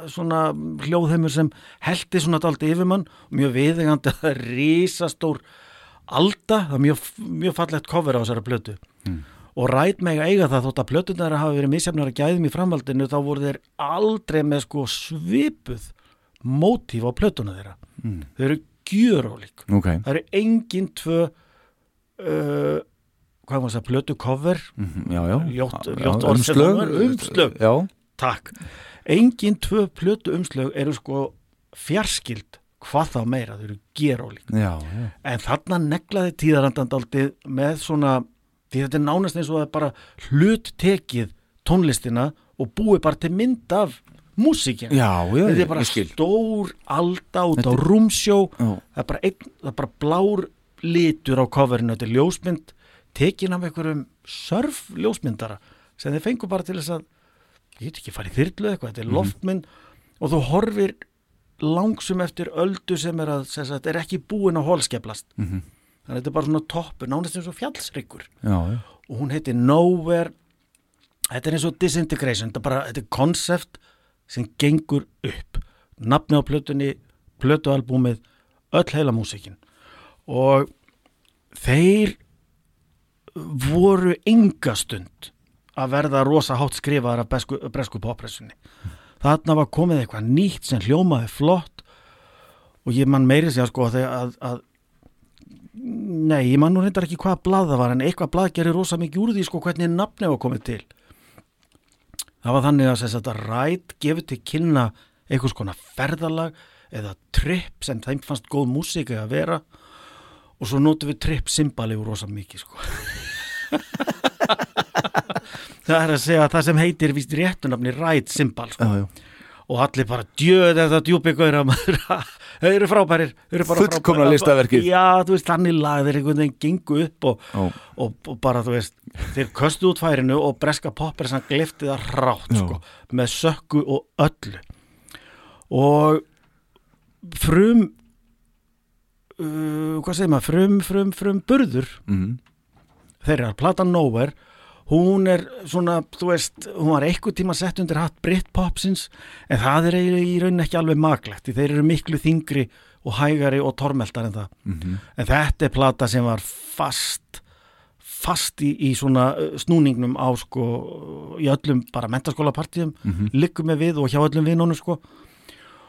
svona hljóðheimur sem heldi svona daldi yfirmann mjög viðegandi að það er risastór alda, það er mjög, mjög fallegt cover á þessari plötu og ræt meg að eiga það þótt að plötunar hafa verið misjafnar að gæðum í framhaldinu þá voru þeir aldrei með sko svipuð mótíf á plötuna þeirra. Mm. þau eru gjörólík. Ok. Það eru engin tvö uh, hvað var það, plötu cover Mhm, Já, já, Ljótt- Já, ljótt var, umslög. Já, takk. Engin tvö plötu umslög eru sko fjarskild hvað þá meira, þau eru gerólík já, já. En þarna neglaði tíðarandandaldið með svona því þetta er nánast eins og það er bara hlut tekið tónlistina og búið bara til mynd af músíkin Já, já, þetta er bara stór alda út á rúmsjó. Það er bara, einn, það er bara blár litur á coverinu, þetta er ljósmynd tekin af einhverjum surf ljósmyndara sem þeir fengu bara til þess að ég veit ekki, farið þyrlu eitthvað, þetta er loftmynd og þú horfir langsum eftir öldu sem er að sem sagt, er ekki búin að holskeflast. Mhm. Þannig að þetta er bara svona toppur, nánast eins og fjallsryggur og hún heiti Nowhere. Þetta er eins og Disintegration þetta er bara, þetta er konsept sem gengur upp. Nafni á plötunni, plötualbúmið öll heila músikin og þeir voru enga stund að verða rosa hátt skrifaðar af bresku, bresku poppressunni. Þarna var komið eitthvað nýtt sem hljómaði flott. Og ég man meiri sig að sko þegar að, að nei, ég man nú reyndar ekki hvað blað það var en eitthvað blað gerir rosa mikið úr því sko hvernig nafni var komið til. Það var þannig að þess að þetta rætt gefur til kynna einhvers konar ferðalag eða tripp sem þeim fannst góð músík að vera og svo notum við tripp symbali úr rosa mikið sko. Það er að segja að það sem heitir víst réttunafni rætt symbal sko. Já, já. og allir bara djöð eða djúpi gauðra maður þau eru frábærir eru Fullkomna listaverkið. já, þú veist, þannig lag þeir einhvern veginn gengu upp og, og, og bara, þú veist, þeir köstu út færinu og breska poppar sem glifti það rátt, sko, með sökku og öllu. Og frum uh, hvað segir maður, frum, frum, frum burður. Mhm. þeirra, platan Nowhere hún er svona, þú veist hún var eitthvað tíma sett undir hatt Britpopsins en það er eiginlega í raunin ekki alveg maglegt, þeir eru miklu þingri og hægari og tormeldar en það Mhm. en þetta er plata sem var fast fast í, í svona uh, snúningnum á sko í öllum bara mentaskólapartíum Mhm. liggum með við og hjá öllum vinnunum sko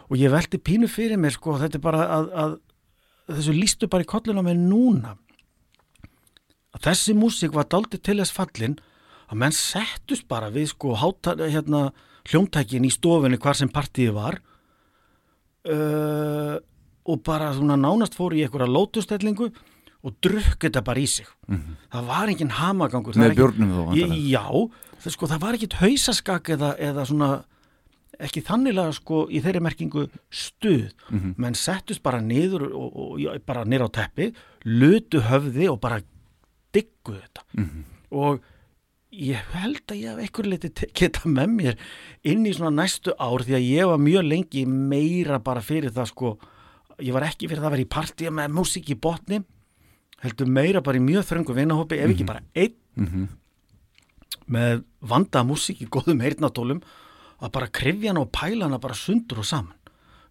og ég velti pínu fyrir mér sko þetta er bara að, að þessu lístu bara í kolluna með núna að þessi músík var daldið til þess fallin að menn settust bara við sko hérna, hljómtækin í stofunni hvar sem partíið var. Uh, og bara svona nánast fór í einhverja lótustellingu og drukk þetta bara í sig. Það var engin hamagangur Með bjórnum þó. Já, það, sko, það var ekkit hausaskak eða, eða svona ekki þannilega sko í þeirri merkingu stuð, menn settust bara niður og, og já, bara niður á teppi lutu höfði og bara digguðu þetta. Og ég held að ég hef einhver liti geta með mér inn í svona næstu ár því að ég var mjög lengi meira bara fyrir það sko ég var ekki fyrir það að vera í partíu með músík í botni heldur meira bara í mjög þröngu vinahópi ef ekki bara einn Mhm. með vanda músík í góðum heyrnatólum að bara krifja hana og pæla hana bara sundur og saman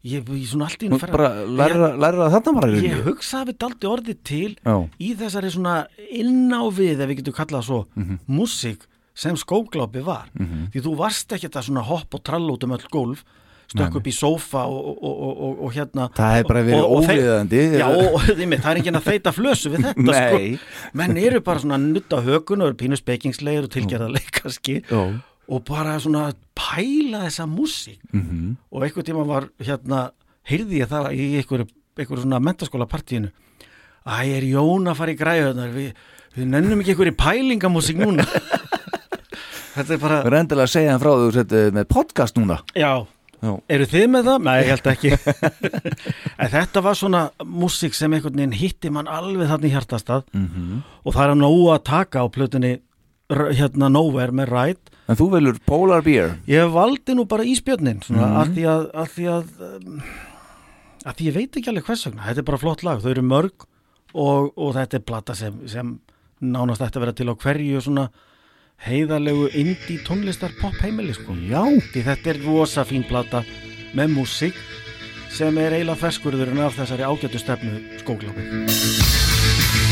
ég, ég svona allt í fer bara læra, læra þarna bara ég, ég hugsa að við daldi orðið til Já. í þessari svona innávið ef við getum kallað svo Mhm. músík sem skóglápi var því þú varst ekki þetta svona hopp og trall út um öll gólf stökk upp í sófa og, og, og, og, og hérna Það hefði bara verið óviðandi. Já, og þeim, það er enginn að þeita flösu við þetta sko. menn eru bara svona að nutta hökun og eru pínu spekingslegir og tilgerðarleik kannski Já. Og bara svona að pæla þessa músík Mhm. og einhver tíma var hérna, heyrði ég það í einhverju, einhverju svona mentaskóla partíinu Æ, er Jón að fara í græðunar við, við nennum ekki einhverju pælingamúsík núna Þetta er bara Það er endilega að segja hann frá þú sett eh, með podcast núna. Já, Já. eru þið með það? Nei, ég held ekki En þetta var svona músík sem einhvern veginn hitti mann alveg þarna í hjartastað Mhm. og það er nóg að taka á plötunni hérna Nowhere með Ride En þú velur Polar Beer. Ég valdi nú bara íspjörnin svona, mm. að því að, að því að um, að því ég veit ekki alveg hvers vegna þetta er bara flott lag, þau eru mörg og, og þetta er plata sem, sem nánast ætti að vera til á hverju svona heiðalegu indie tónlistar pop heimili sko Já. því þetta er rosa fín plata með músík sem er eiginlega ferskurðurinn af þessari ágætu stefnu skóklapi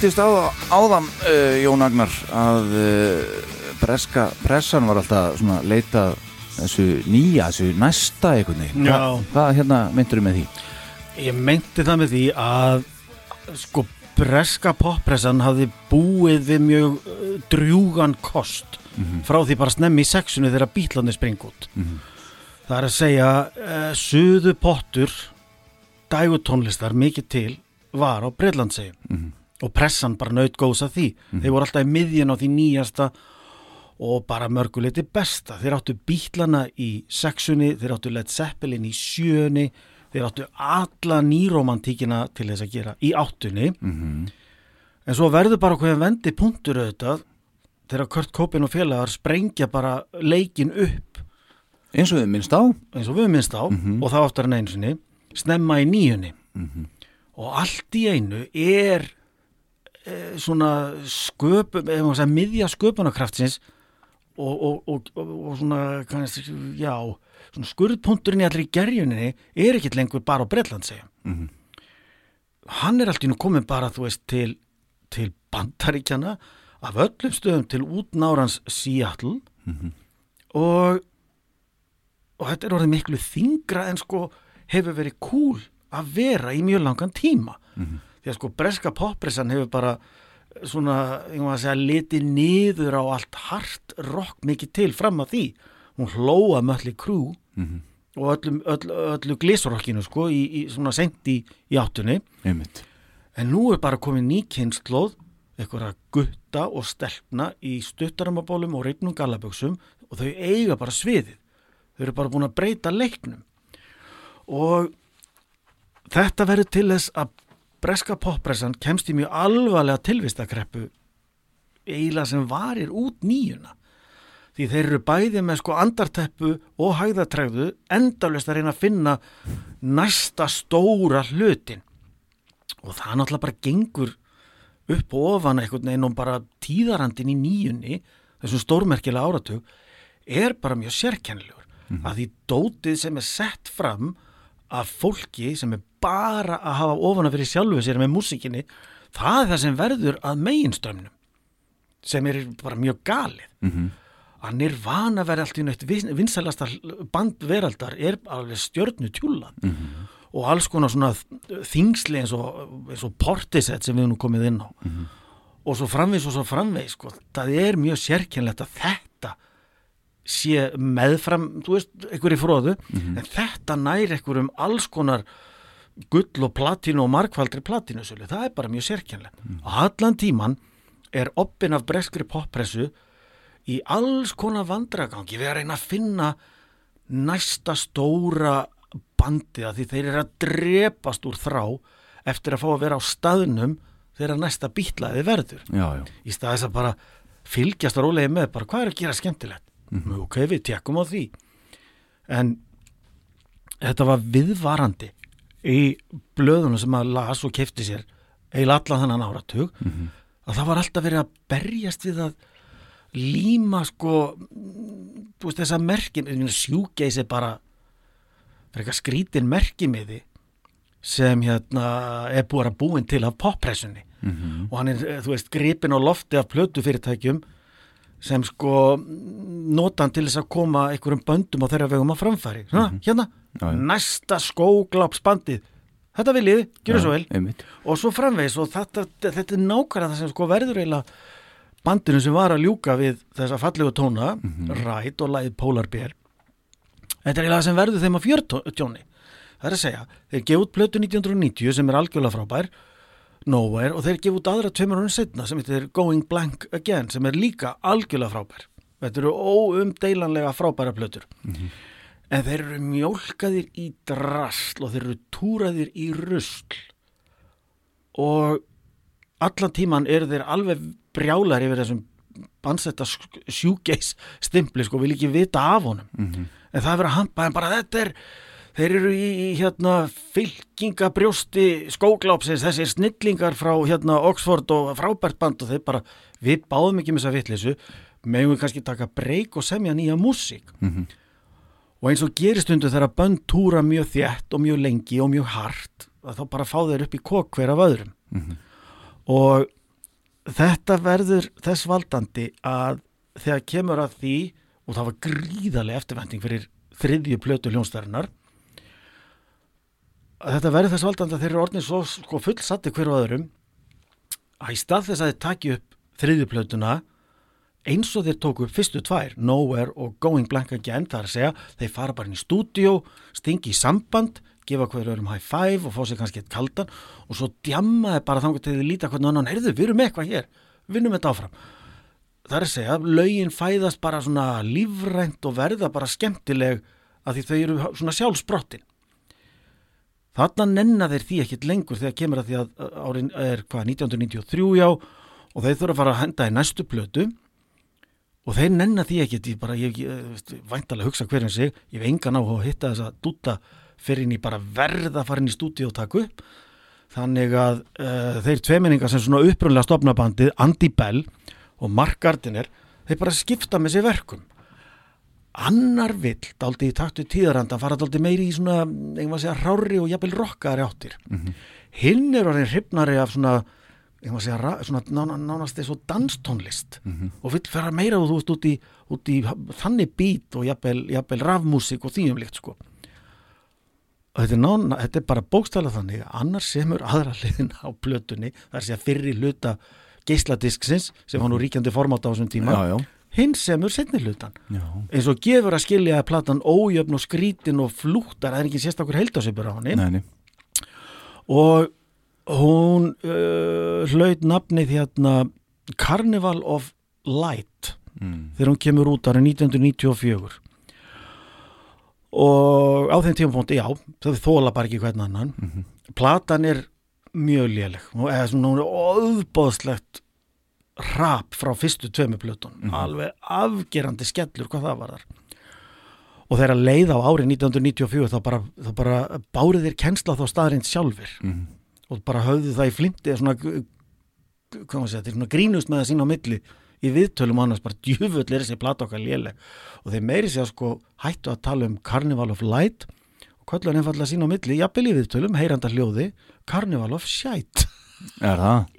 myndist á áðan uh, Jón Agnar að uh, breska pressan var alltaf svona leitað þessu nýja, þessu næsta einhvern veginn. Hva, hvað hérna myndur með því? Ég meinti það með því að sko breska poppressan hafði búið við mjög uh, drjúgan kost frá því bara snemmi í sexunni þegar bílandi springa út. Það er að segja uh, suðu pottur dægutónlistar mikið til var á Breitlandsegjum og pressan bara naut góðs að því. Þeir voru alltaf í miðjan á því nýjasta og bara mörguleiti besta. Þeir áttu bílana í sexunni, þeir áttu Led Zeppelin í sjöunni, þeir áttu alla nýromantíkina til þess að gera í áttunni. En svo verður bara hverja vendi punktur auðvitað þegar Kurt Cobain og félagar sprengja bara leikin upp Eins og við minnst á. eins og við minnst á og það áttar en einu sinni snemma í nýjunni og allt í einu er svona sköpum maður segja miðja sköpunarkraftsins og, og, og, og, svona kannast, já, svona skurðpunturinn í allir í gerjuninni er ekkit lengur bara á Bretland segja hann er allt í nú komin bara þú veist til, til bandaríkjana af öllum stöðum til útnárans Seattle. Og og þetta er orðið miklu þingra en sko hefur verið cool að vera í mjög langan tíma því að sko breska poppressan hefur bara eh, svona, ég maður að segja litið niður á allt hart rock mikið til fram að því hún hlóa mölli krú og öllu, öllu, öllu glísrockinu sko í, í svona sent í, í áttunni Einmitt. En nú er bara komið ný kynnslóð, einhverja gutta og stelpna í stuttarambabólum og reynum galaböksum og þau eiga bara sviðið. Þau eru bara búin að breyta leiknum. Og þetta verður til þess að breska poppressan kemst í mjög alvarlega tilvistakreppu eiginlega sem varir út nýjuna. Því þeir eru bæði með sko andarteppu og hægðatræðu endalist að reyna að finna næsta stóra hlutin. Og það náttúrulega bara gengur upp og ofan veginn og bara tíðarandin í nýjunni þessum stórmerkilega áratug er bara mjög sérkennilegur. Að því dótið sem er sett fram af fólki sem er bara að hafa ofan að fyrir sjálfu sér með músikinni það er það sem verður að meginströmmnum sem er bara mjög galið. Mhm. að Nirvana verði allt í nött vinsælasta band veraldar er alveg stjörnu tjúla og alls konar svona þingsli eins og, eins og portisett sem við nú komið inn á. Og svo framvegis og svo framvegis sko. það er mjög sérkennlegt að þetta sé meðfram þú veist, einhverju fróðu en þetta nær einhverjum alls konar gull og platínu og markvaldri platínusölu, það er bara mjög sérkennlegt og allan tíman er oppin af breskri poppressu í alls konar vandragangi við að reyna að finna næsta stóra bandið að því þeir eru að drepast úr þrá eftir að fá að vera á staðnum þegar næsta bítlaði verður. Já, já. í staðis að bara fylgjast að rólegi með bara hvað er að gera skemmtilegt? Mm ok, við tekum á því. En þetta var viðvarandi í blöðunum sem að las og kefti sér eil allan þannan áratug að það var alltaf verið að berjast við að líma sko mm, þú veist þess að merki sjúgeisi bara er eitthvað skrítin merkimiði sem hérna er búið að búin til af poppressunni. Og hann er, eh, þú veist, gripin á lofti af plötu fyrirtækjum sem sko nota hann til þess að koma einhverjum böndum á þeirra vegum að framfæri. Svona, hérna, Já, já. Næsta skóglápsbandið þetta viljið, gjörðu svo vel. Einmitt. og svo framvegis og þetta, þetta er nákvæmlega það sem sko verður eiginlega bandinu sem var að ljúka við þessa fallegu tóna Ræt og lagið Polar Bear. Þetta er eiginlega það sem verður þeim að fjörtjóni. Það er að segja, þeir gefa út plötu 1990 sem er algjörlega frábær Nowhere og þeir gefa út aðra tveimur honum setna sem heitir Going Blank Again sem er líka algjörlega frábær. Þetta eru óumdeilanlega frábæra plötur en þeir eru mjólkaðir í drasl og þeir eru túraðir í rusl. Og allan tíman eru þeir alveg brjálar yfir þessum bansetta sjúgeis stimpli sko, vil ekki vita af honum. Mhm. en það er verið að hampa en bara þetta er þeir eru í, í hérna fylkingabrjósti skóglápsins. Þessir snillingar frá hérna Oxford og frábært band og þeir bara við báðum ekki með þessa vitleysu. Megum við kannski taka breyk og semja nýja músík? Mhm. Og eins og gerist undir þegar bönd túra mjög þétt og mjög lengi og mjög hart þá bara fá þeir upp í kokk hver af öðrum Mhm. og þetta verður þess valdandi að þegar kemur að því og það var gríðarlega eftirvænting fyrir þriðju plötu hljónstærinar að þetta verður þess valdandi að þeir eru orðin svo sko, fullsatti hver og öðrum að í stað þess að þeir taki upp þriðju plötuna eins og þeir tóku upp fyrstu tvær Nowhere og Going Blank Again það er að segja, þeir fara bara inn í stúdíó stingi í samband, gefa hverju öðrum high five og fá sér kannski eitt kaldan og svo djammaði bara þangar til þið líta hvernig annan, heyrðu, við erum eitthvað hér vinnum þetta áfram. Það er að segja, lögin fæðast bara svona lífrænt og verða bara skemmtileg að því þau eru svona sjálfsbrottin þarna nenna þeir því ekkit lengur þegar kemur að því að árin er hvað 1993 já og þeir þurfa að fara að henda í næstu plötu og þeir nenna því ekkit ég bara, ég, ég væntalega hugsa hverjum sig ég hef engan á að hitta þess að dúta fyrir í bara verða að fara inn í stúdíu og taka upp. Þannig að uh, þeir tveiminningar sem svona upprunlega stopnabandið Andy Bell og Mark Gardiner þeir bara skipta með sér verkum. Annar vill daldi í taktu tíðaranda fara daldi meiri í svona rári og jafnvel rockari áttir. Hinn er orðin hrifnari af svona segja svona nána, nánast eins og danstónlist. Og vill fara meira og þú veist út í, út í þannig bít og jafnvel, jafnvel rafmúsík og því um líkt sko. Þetta er, nána, þetta er bara bókstæla þannig annars semur aðra hliðin á plötunni það er að segja fyrri hluta geisladisksins sem var nú ríkjandi formátt á þessum tíma. Já, já, hinn semur setni hlutan já. eins og gefur að skilja að platan ójöfn og skrítin og flúttar það er ekki sérstakur heldasöpur á nei. og hún uh, hlaut nafnið hérna Carnival of Light. Mm. þegar hún kemur út ára 1994 og á þeim tímapunkti, já þau þóla bara ekki hvern annan. Platan er mjög léleg. Og eða svona hún er óðbóðslegt rap frá fyrstu tveimu plötun alveg afgerandi skellur hvað það var þar og þegar leið á árið 1994 þá bara, bara bárið þér kennsla þá staðrind sjálfur Mhm. Og bara höfðu það í flimti eða svona, segja, svona grínust með það sín á milli í viðtölum annars bara djúfull er þessi plata okkar léleg. Og þeir meiri sér sko hættu að tala um Carnival of Light og kvöldur einfallega sín á milli, jafnvel í viðtölum heyranda hljóði, Carnival of Shite. Er það?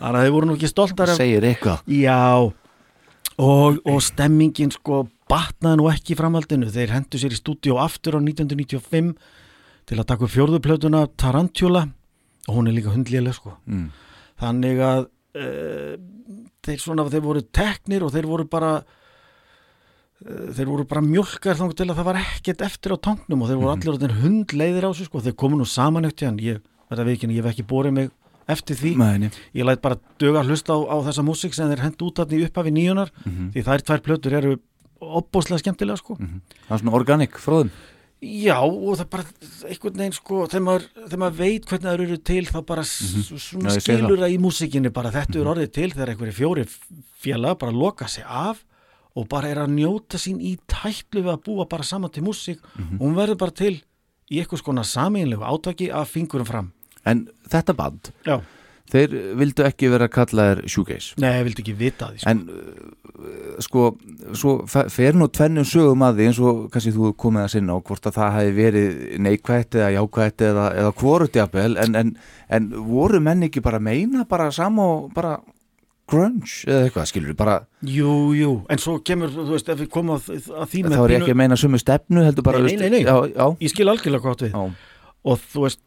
þannig að þeir voru nú ekki stoltar af Segir eitthvað. Já. Og, og stemmingin sko batnaði nú ekki í framhaldinu. Þeir hendu sér í stúdíu aftur á 1995 til að taka upp fjórðuplötuna Tarantula og hún er líka hundléleg sko. Mm. þannig að uh, þeir svona þeir voru teknir og þeir voru bara uh, þeir voru bara mjölkar þá til að það var ekkert eftir á tanknum og þeir voru allir allir hundleiðir á sig sko. Þeir komu nú saman eftir hann. Ég, hef ekki borið mig eftir því. Mæni ég læt bara döga hlusta á, á þessa músík sem þeir hendu út af því upphafi nýjunar því þær tvær plötur eru opbóðslega skemmtilega sko. Það er svona organic fróðum já og það bara einhvern veginn sko þegar maður, þegar maður veit hvernig það eru til þá bara mm svona Já, skilur það í músíkinni bara. Þetta er orðið til þegar einhverju fjóri félag bara loka sig af og bara er að njóta sín í tætlu við að búa bara saman til músík. Og hún verður bara til í eitthvað skona sameinlegu átaki af fingurum fram. En þetta band, já, þeir vildu ekki vera kallaðir shoegaze nei, ég vildi ekki vita því sko. En uh, sko, svo fe- fer nú tvennum sögum að því eins og kannski þú komið að sinna á hvort að það hafi verið neikvætt eða jákvætt eða, eða hvorut jafnvel en, en, en voru menn ekki bara að meina bara sama og bara grunge eða eitthvað skilur bara Jú, jú, en svo kemur, þú veist, ef við komum að, að því þá er ég ekki að meina sömu stefnu heldur bara Nei, nei, nei, nei. Já, já, Ég skil algjörlega gott við já, og þú veist,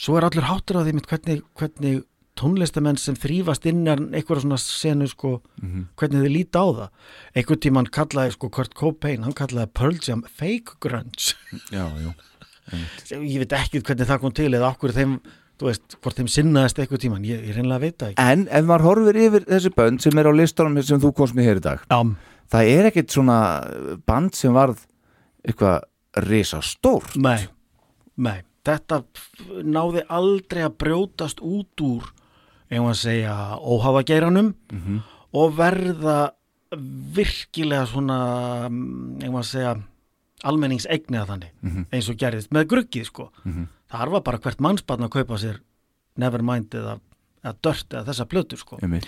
svo er allir háttur að því mitt hvernig, hvernig tónlistamenn sem þrýfast innan einhverja svona senu sko, Mhm. hvernig þið líta á það. Einhvern tímann kallaði sko Kurt Cobain hann kallaði Pearl Jam fake grunge. Já, já. ég veit ekki hvernig það kom til eða okkur þeim, þú veist, hvort þeim sinnaðist einhvern tímann, ég, ég reynilega veit það ekki. En ef maður horfir yfir þessi bönd sem er á listanum sem þú komst með hér í dag Já, það er ekkit svona band sem varð eitthvað risa stór nei, nei. Þetta náði aldrei að brjótast út úr eigum að segja óhafageiranum Mhm. og verða virkilega svona mm, eigum að segja almenningsegniða þannig Mhm. eins og gerðist með gruggið sko Mhm. þar var bara hvert mannsbarn að kaupa sér Nevermind eða, eða Dört eða þessa plötur sko Einmitt.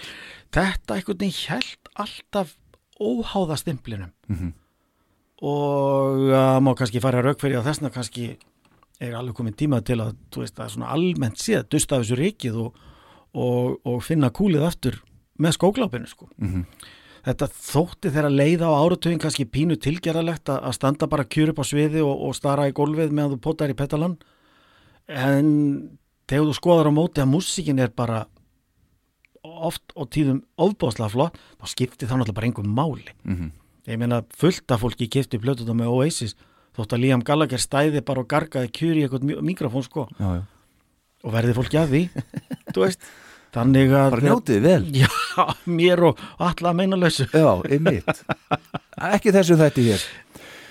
þetta einhvern veginn held alltaf óháða stimplinum Mhm. og uh, má kannski fara að raukferja þessna kannski er alveg komin tíma til að veist, svona almennt séð dusta af þessu ríkið og, og, og finna kúlið aftur með skóglápinu sko. Mhm. Þetta þótti þeirra leiða á áratugin kannski pínu tilgerðalegt að standa bara kjur upp á sviði og, og stara í gólfið meðan þú potar í petalan en þegar þú skoðar á móti að músíkin er bara oft og tíðum ofbóðslega flott þá skipti það náttúrulega bara einhver máli Mhm. ég meina fullt af fólki kipti plötuða með Oasis þótt að Liam Gallagher stæði bara og gargaði kjur í eitthvað mikrofón sko Já, já. og verði fólki að því þú veist þannig að Bara njótið vel. já, mér og alla meina lausu Já, einmitt. Ekki þessu þetta hér.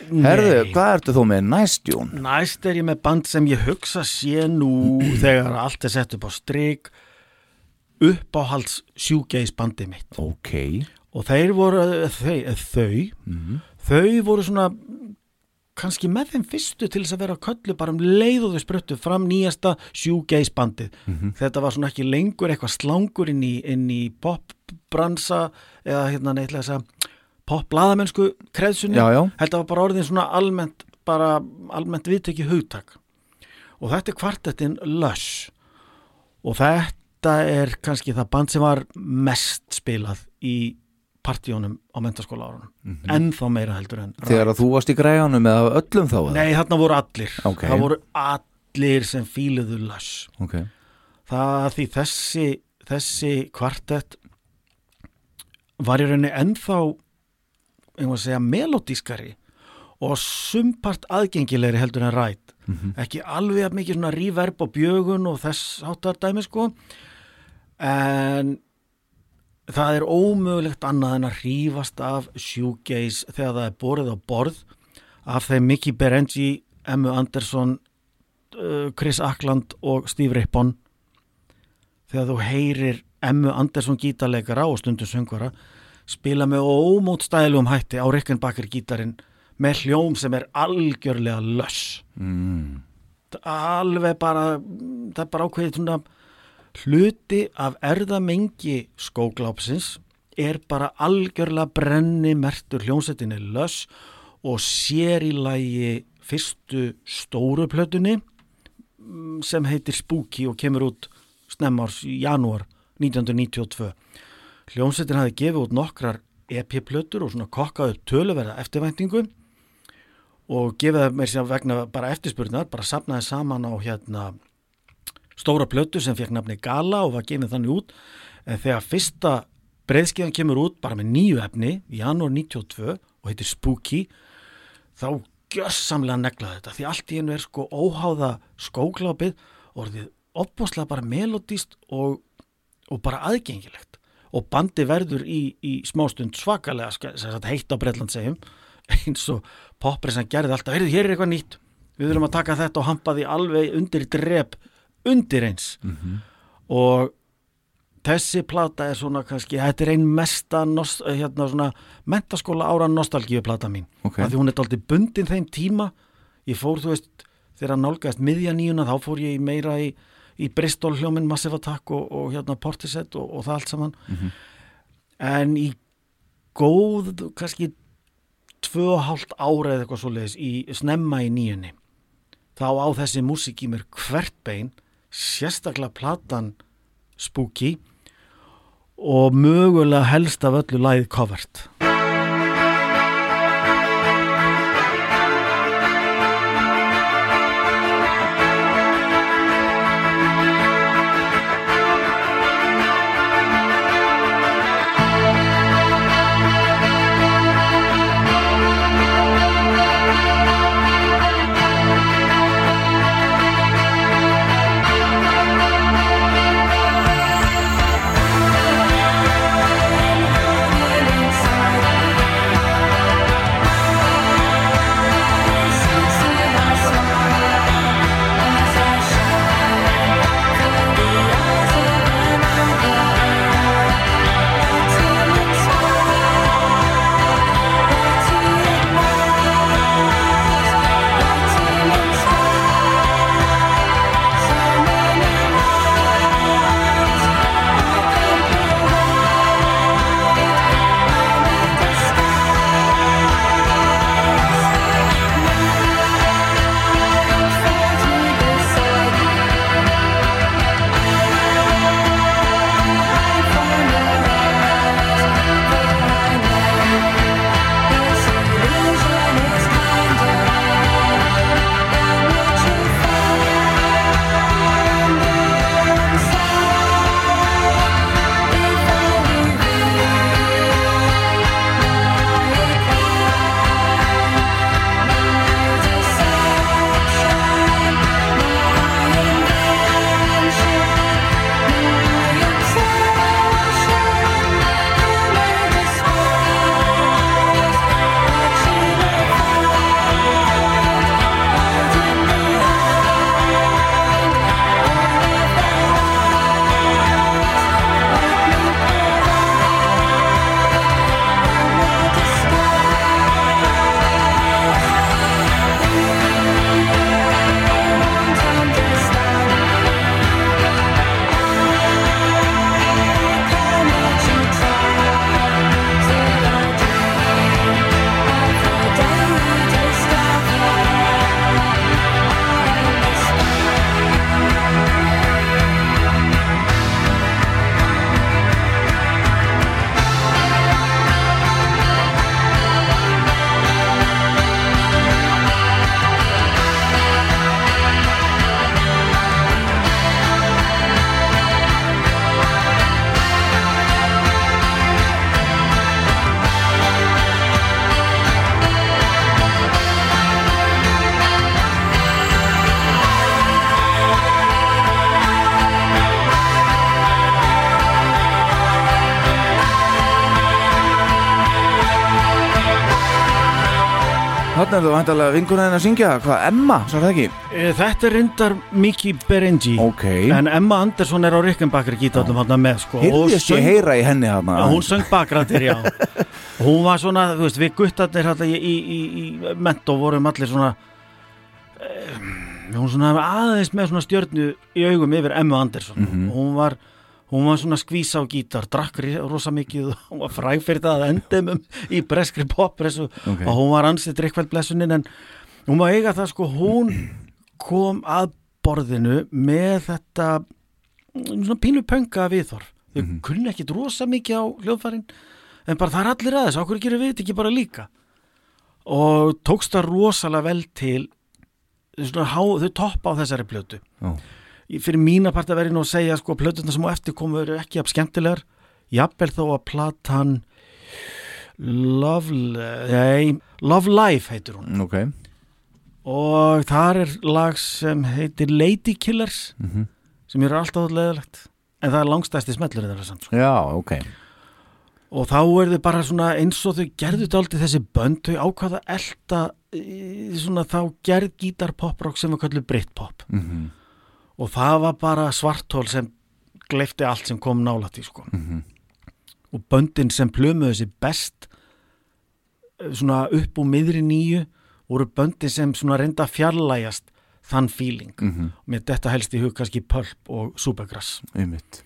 Herðu, hvað ertu þú með næst, Jón? næst er ég með band sem ég hugsa sé nú þegar allt er sett upp á strik uppáhalds sjúgeis bandi mitt Ok. og þeir voru þau, þau, Mhm. þau voru svona kannski með þeim fyrstu til þess að vera að köllu bara um leið og þau spruttu fram nýjasta shoegaze bandið þetta var svona ekki lengur eitthvað slangur inn í, inn í popbransa eða hérna neitlega þess að popbladamennsku kreðsunni. Þetta var bara orðin svona almennt bara almennt viðtekki hugtak. Og þetta er kvartettin Lush. Og þetta er kannski það band sem var mest spilað í partíunum á mentaskóla árunum Mhm. ennþá meira heldur en Þegar að þú varst í græjanum eða öllum þá? Nei, þarna voru allir Ok. það voru allir sem fíluðu Lush Ok. það því þessi þessi kvartett var í rauninni ennþá einhvað að segja melodískari og sumpart aðgengilegri heldur en rætt Mhm. ekki alveg að mikið svona reverb og bjögun og þess áttar dæmi sko en það er ómögulegt annað en að hrífast af shoegaze þegar það er borið á borð. Af þeim Mickey Berengi, Emmu Andersson uh, Chris Ackland og Steve Rippon. Þegar þú heyrir Emmu Andersson gítarleikara og stundum söngvara spila með ómótstælum hætti á Rickenbacker gítarinn með hljóm sem er algjörlega löss. Mm. alveg bara það er bara ákveðið svona hluti af erðamengi skóglápsins er bara algjörlega brenni mertur hljómsettinni löss og sér í lagi fyrstu stóru plötunni mm, sem heitir Spooky og kemur út snemmars í janúar 1992 hljómsettin hafi gefið út nokkrar EP-plötur og svona kokkað upp töluverða eftirvæntingu og gefið það mér sér vegna bara eftirspurnar, bara sapnaði saman á hérna stóra plötu sem fekk nafni Gala og var gefið þannig út. En þegar fyrsta breiðskíðan kemur út bara með nýju efni í janúar 92 og heitir Spooky þá gjössamlega neglaði þetta. Því allt í einu er sko óháða skóklápið orðið opbúslega bara melodíst og, og bara aðgengilegt. Og bandi verður í, í smástund svakalega heitt á Breitland segjum eins og poppri sem gerði alltaf, heyrðu, hér er eitthvað nýtt. Við þurfum að taka þetta og hampa því alveg undir drep undir eins. Og þessi plata er svona kannski, þetta er ein mesta nost, hérna svona mentaskóla ára nostalgíu plata mín. Ok. af því hún er dálítið bundin þeim tíma. Ég fór, þú veist, þegar nálgæst miðja nýjuna, þá fór ég meira í, í Bristol hljóminn Massive Attack og, og hérna Portishead og, og það allt saman. En í góð, kannski tvö og hálft ára eða eitthvað svoleiðis í snemma í nýjunni þá á þessi músík í mér hvert bein sérstaklega platan Spooky og mögulega helst af öllu lagið covert þarna er þú vantarlega vingunar að syngja, hvað, Emma, svo er það ekki? Eh, Þetta er reyndar Miki Berengi. Ok, En Emma Andersson er á Rickenbacker gítarnum hann með sko heyrðist ég heyra í henni Já, hún söng bakrættir, já. Hún var svona, þú veist, við guttarnir hérna í, í, í, í mentó vorum allir svona um, hún svona aðeins með svona stjörnu í augum yfir Emma Andersson. Mhm. hún var hún var svona skvísa á gítar, drakk rosa mikið og hún var fræg fyrir það að endum í breskri poppressu Ok. og hún var ansið drikkvæld blessunin en hún má eiga það sko, hún kom að borðinu með þetta mm, svona pínu pönga viðhorf þau Mhm. kunni ekkit rosa mikið á hljóðfærin en bara það er allir aðeins, okkur gerir við þetta ekki bara líka og tókst það rosalega vel til svona, há, þau toppa á þessari plötu Já. Í- fyrir mína part að vera nú að segja sko plötuna sem á eftir komu eru ekki af skemmtilegar. Jafnvel þó að platan Love, nei, Love Life heitir hún. Ok, og þar er lag sem heitir Lady Killers Mhm. sem eru alltaf leðilegt en það er langstæsti smellur sko. já, ok. Og þá er þau bara svona eins og þau gerðu þetta aldrei þessi bönd þau ákvaða í, svona þá gerð gítar poprock sem við kallum Britpop. Mhm, og það var bara svartól sem gleifti allt sem kom nálætt í sko. mhm. og böndin sem plömuðu þessi best eh, svona upp úr miðri nýju voru böndin sem svona reynda að fjarlægjast þann feeling Mhm, með þetta helst í hug kannski Pulp og Supergrass einmitt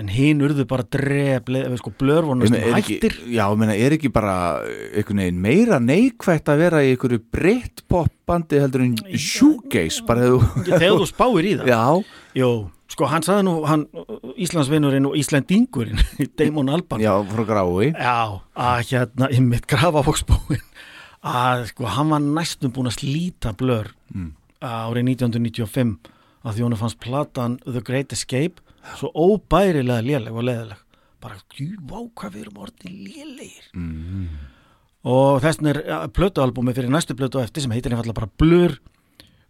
en hinn urðu bara dref sko, blör voru Ég næstum meina, er ekki, hættir. Já, ég meina, er ekki bara einhvern veginn meira neikvægt að vera í einhverju Britpop bandi heldur en shoegaze bara þegar þú spáir í það. Já, Jó, sko hann sagði nú hann, Íslandsvinurinn og Íslandingurinn Damon Alban já, frá grái. Já, að hérna í mitt grafafóksbúin að sko hann var næstum búin að slíta blör Mm. árið 1995 að því hún fannst platan The Great Escape svo óbærilega léleg og leðileg bara, jú, vá hvað við erum orðin lélegir. Mm. og þessin er plötualbumi fyrir næstu plötu eftir sem heitir einfallega bara blur.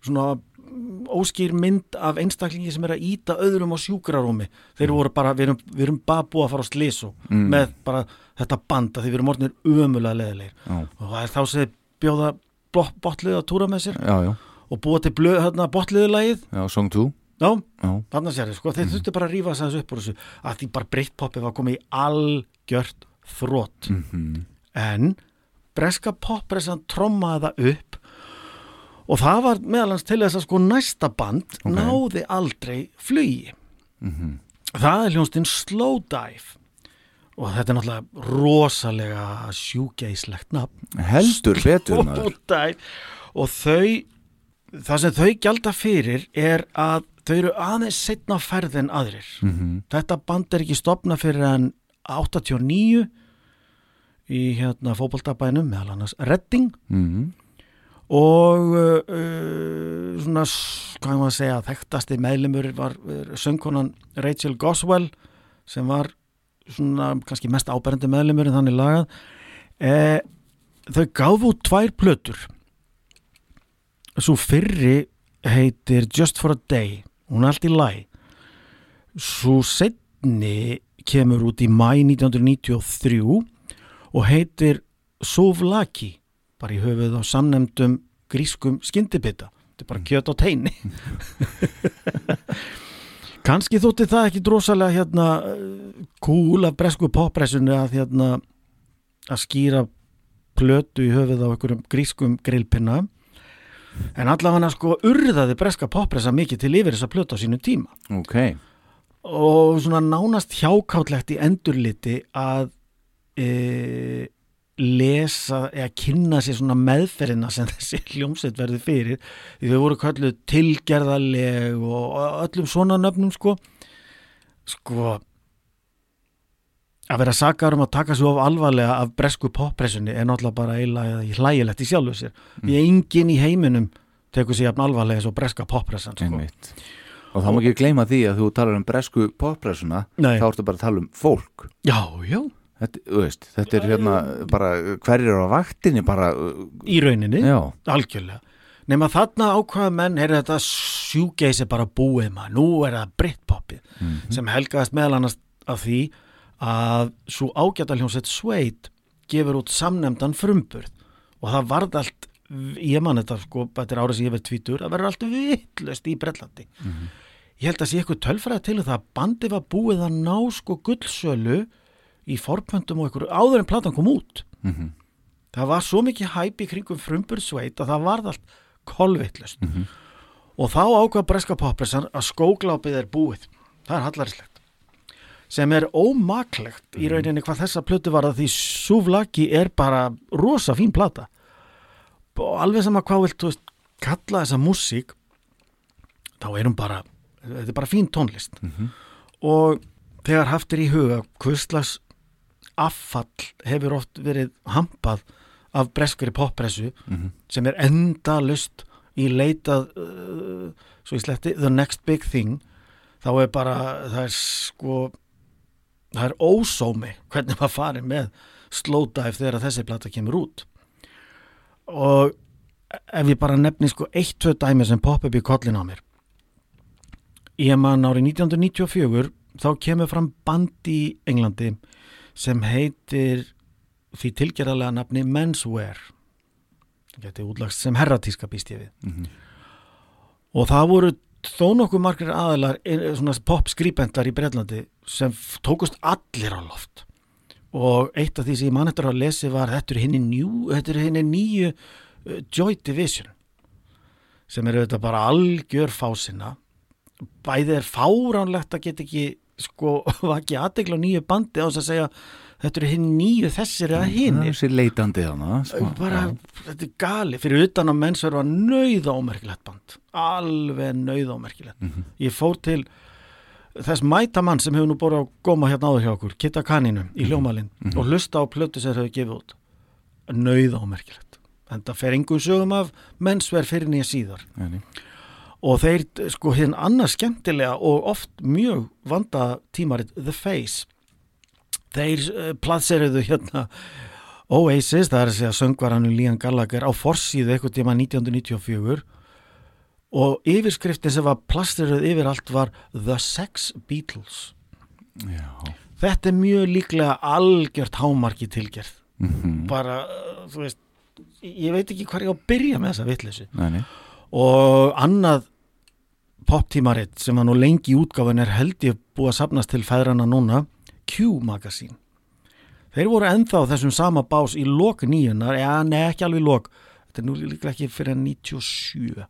Svona mm, óskýr mynd af einstaklingi sem er að íta öðrum á sjúkrarúmi. Þeir voru bara, við erum, við erum bara búið að fara á slísu Mm. með bara þetta banda því við erum orðinir ömulega leðilegir Já, og það er þá sem þeir bjóða botlið að túra með sér já, já, og búa til blöð, hérna, botliðulagið já, song 2 já, þarna sér þið, sko, þeir þurftu bara að rífa þess upp úr þessu, að því bara Britpopið var komið í algjört þrótt mhm, en breska poppressan trommaði það upp og það var meðalans til þess að sko næsta band Ok. náði aldrei flugi. Mhm. Það er hljónstinn Slowdive og þetta er náttúrulega rosalega sjúgeislegt nafn. Heldur betur maður. Slowdive og þau það sem þau gjalda fyrir er að þau eru aðeins setna á ferð en aðrir. Mhm, þetta band er ekki stopna fyrir en 89 í hérna fótboltabænum meðal annars Redding. Mhm, og uh, uh, svona, hvað maður að segja þekktasti meðlimur var söngkonan Rachel Goswell sem var svona kannski mest áberandi meðlimur en þannig lagað. Eh, þau gáfu út tvær plötur. Svo fyrri heitir Just for a Day hún er allt í læ svo setni kemur út í mæ 1993 og heitir Sovlaki bara í höfuð á samnemdum grískum skyndibita. Þetta er bara kjöt á teini. Kannski þótti það ekki drosalega hérna kúl af bresku poppressunni að hérna að skýra plötu í höfuð á einhverjum grískum grillpinna en allavega sko urðaði breska poppressa mikið til yfir þessa plötu á sínum tíma. Ok, og svona nánast hjákáttlegt í endurliti að e, lesa eða kynna sér svona meðferðina sem þessi hljómsveit verði fyrir. Því þau voru kölluð tilgerðarleg og öllum svona nöfnum sko. Sko að vera sakar um að taka svo alvarlega af bresku poppressunni er náttúrulega bara eiginlega hlægilegt í sjálfu sér því að enginn í heiminum tekur sér jafn alvarlega svo breska poppressan sko. Og þá má ekki gleyma því að þú talar um bresku poppressuna Nei. þá ertu bara að tala um fólk já, já, Þetta, veist, þetta er hérna bara hverjir á vaktinni bara, uh, í rauninni já, Algjörlega. Nefn að þarna ákvaða menn er þetta sjúgeisi bara búið maður. Nú er það Britpopið sem helgaðist meðal annars af því að svo ágæta hljómsveit Sveit gefur út samnemdan frumburð. Og það varð allt ég man þetta sko, þetta er árið sem ég verið tvítur það verður allt vittlust í Brellandi ég held að sé eitthvað tölfræði til það að bandi var búið að ná sko gullsölu í forpöntum og eitthvað áður en platan kom út. Mhm. það var svo mikið hæp í kringum frumbursveit að það varð allt kolvittlust og þá ákvað breska poppressan að skóglápið er búið. Það er hallarislegt sem er ómaklegt í rauninni hvað þessa plötu var að því Suvlaki er bara rosa fín plata. Og alveg sama hvað vilt veist, kalla þessa músík þá er hún bara þetta er bara fín tónlist. Og þegar haft er í huga hvurslags affall hefur oft verið hampað af breskari poppressu sem er endalust í leitað uh, svo í sletti, the next big thing. Þá er bara, það er sko það er ósómi hvernig maður farið með slow dive þegar þessi plata kemur út. Og ef ég bara nefni sko eitt, tvö dæmi sem popp upp í kollin á mér. Ég man árið 1994 þá kemur fram band í Englandi sem heitir því tilgerðarlega nafni Menswear. Geti útlagst sem herratíska býst ég við. Mhm. og það voru þó nokkuð margir aðilar eh, svona pop skrýpendar í Breitlandi sem tókust allir á loft. Og eitt af því sem ég mann eftir að lesi var þetta er henni, þetta henni nýju uh, Joy Division sem er auðvitað bara algjör fásina. Bæði er fáránlegt að geta ekki sko vaki aðdegla á nýju bandi á þess að segja þetta eru hinn nýju þessir eða hinnir Þessi leitandi hana bara, þetta er gali fyrir utan að mennsverð var nauða ómerkilegt band. Alveg nauða ómerkilegt ég fór til þess mætamann sem hefur nú búið að góma hérna áður hjá okkur Kitta Kaninu í hljómalinn og hlusta á plötu sem þeir hefur gefið út. Nauða ómerkilegt en það fer engum sögum af mennsverð fyrir nýja síðar. Og þeir sko hérna annars skemmtilega og oft mjög vanda tímarit The Face. Þeir uh, platseruðu hérna Oasis, það er að segja söngvarannu Lían Gallagher á forsíðu eitthvað tíma 1994 og yfirskriftin sem var plasteruð yfir allt var The Sex Beatles. Já. Þetta er mjög líklega algjört hámarki tilgerð. Mhm. bara, uh, þú veist ég veit ekki hvað ég á að byrja með þessa nei. og annað poptímaritt sem var nú lengi í útgáfun er held ég búið að sapnast til fæðrana núna Q Magazine. Þeir voru ennþá á þessum sama bás í lok nýjunar, eða nei ekki alveg lok. Þetta er nú líklega ekki fyrir 97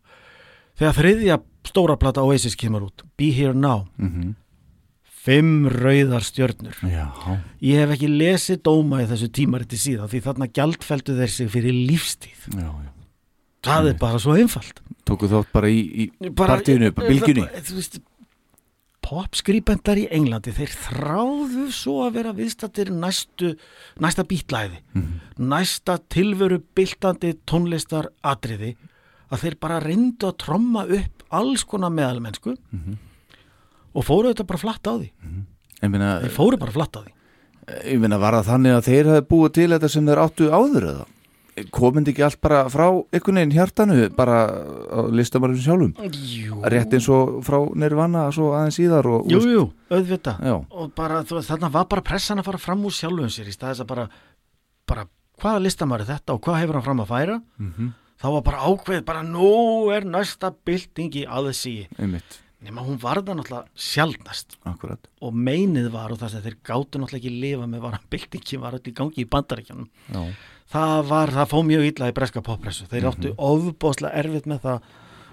þegar þriðja stóra plata Oasis kemur út Be Here Now, Mhm. fimm rauðar stjörnur. Já. Ég hef ekki lesið dóma í þessu tímariti síðan því þarna gjaldfeldu þeir sig fyrir lífstíð. Já, já. Það er bara svo einfalt. Tóku þátt bara í, í bara, partíinu, bara bylgjunni. þú veist, popskrýpendar í Englandi þeir þráðu svo að vera viðstattir næstu, næsta bítlæði. Næsta tilveru byltandi tónlistar atriði að þeir bara reyndu að tromma upp alls konar meðalmennsku og fóru þetta bara flatt á því Ég meina, þeir fóru bara flatt á því ég meina, var það þannig að þeir hefði búið til þetta sem þeir áttu áður eða? Komindi ekki allt bara frá einhvern veginn hjartanu, bara á listamarinn sjálfum? Jú, Rétt eins og frá Nirvana svo aðeins síðar og, jú, jú auðvitað Já, og bara, þarna var bara pressan að fara fram úr sjálfum sér í staðis að bara, bara hvaða listamar er þetta og hvað hefur hann fram að færa Mhm. Þá var bara ákveð, bara nú er næsta í aðsí einmitt, nema hún varða náttúrulega sjaldnast. Akkurat og meinið var og það sem þeir gátu náttúrulega ekki lifa með var að byltingi var í gangi í bandaríkjanum það var, það fó mjög illa í breska poppressu þeir áttu ofbóðslega erfitt með það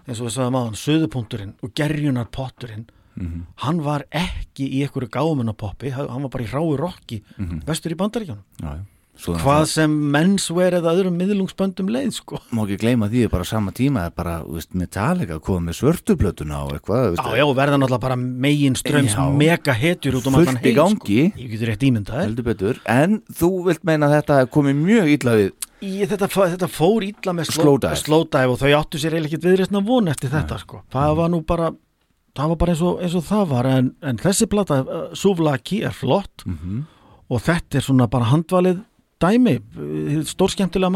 eins og við sagðum aðan, söðupunkturinn og gerjunar potturinn Mhm. hann var ekki í einhverju gámunapoppi hann var bara í ráu rocki Mhm. vestur í bandaríkjanum já, já Svo hvað sem menswear eða öðrum miðlungsböndum leið sko. Má ekki gleyma því að bara sama tíma er bara, veist, Metallica komið með svörtuplötuna og eitthvað, Já, já, og verða náttúrulega bara megin ströms mega hetjur út um allan gangi. sko. Ég getur rétt ímyndað en þú vilt meina að þetta komið mjög illa við Í, þetta, þetta fór illa með dive og þau áttu sér eiginlega ekkert viðreistna von eftir þetta sko. það var nú bara það var bara eins og, eins og það var. En, en þessi plata, uh, Suvlaki er flott. Mhm. og þetta er svona bara handvalið dæmi uh, stórskemmtilega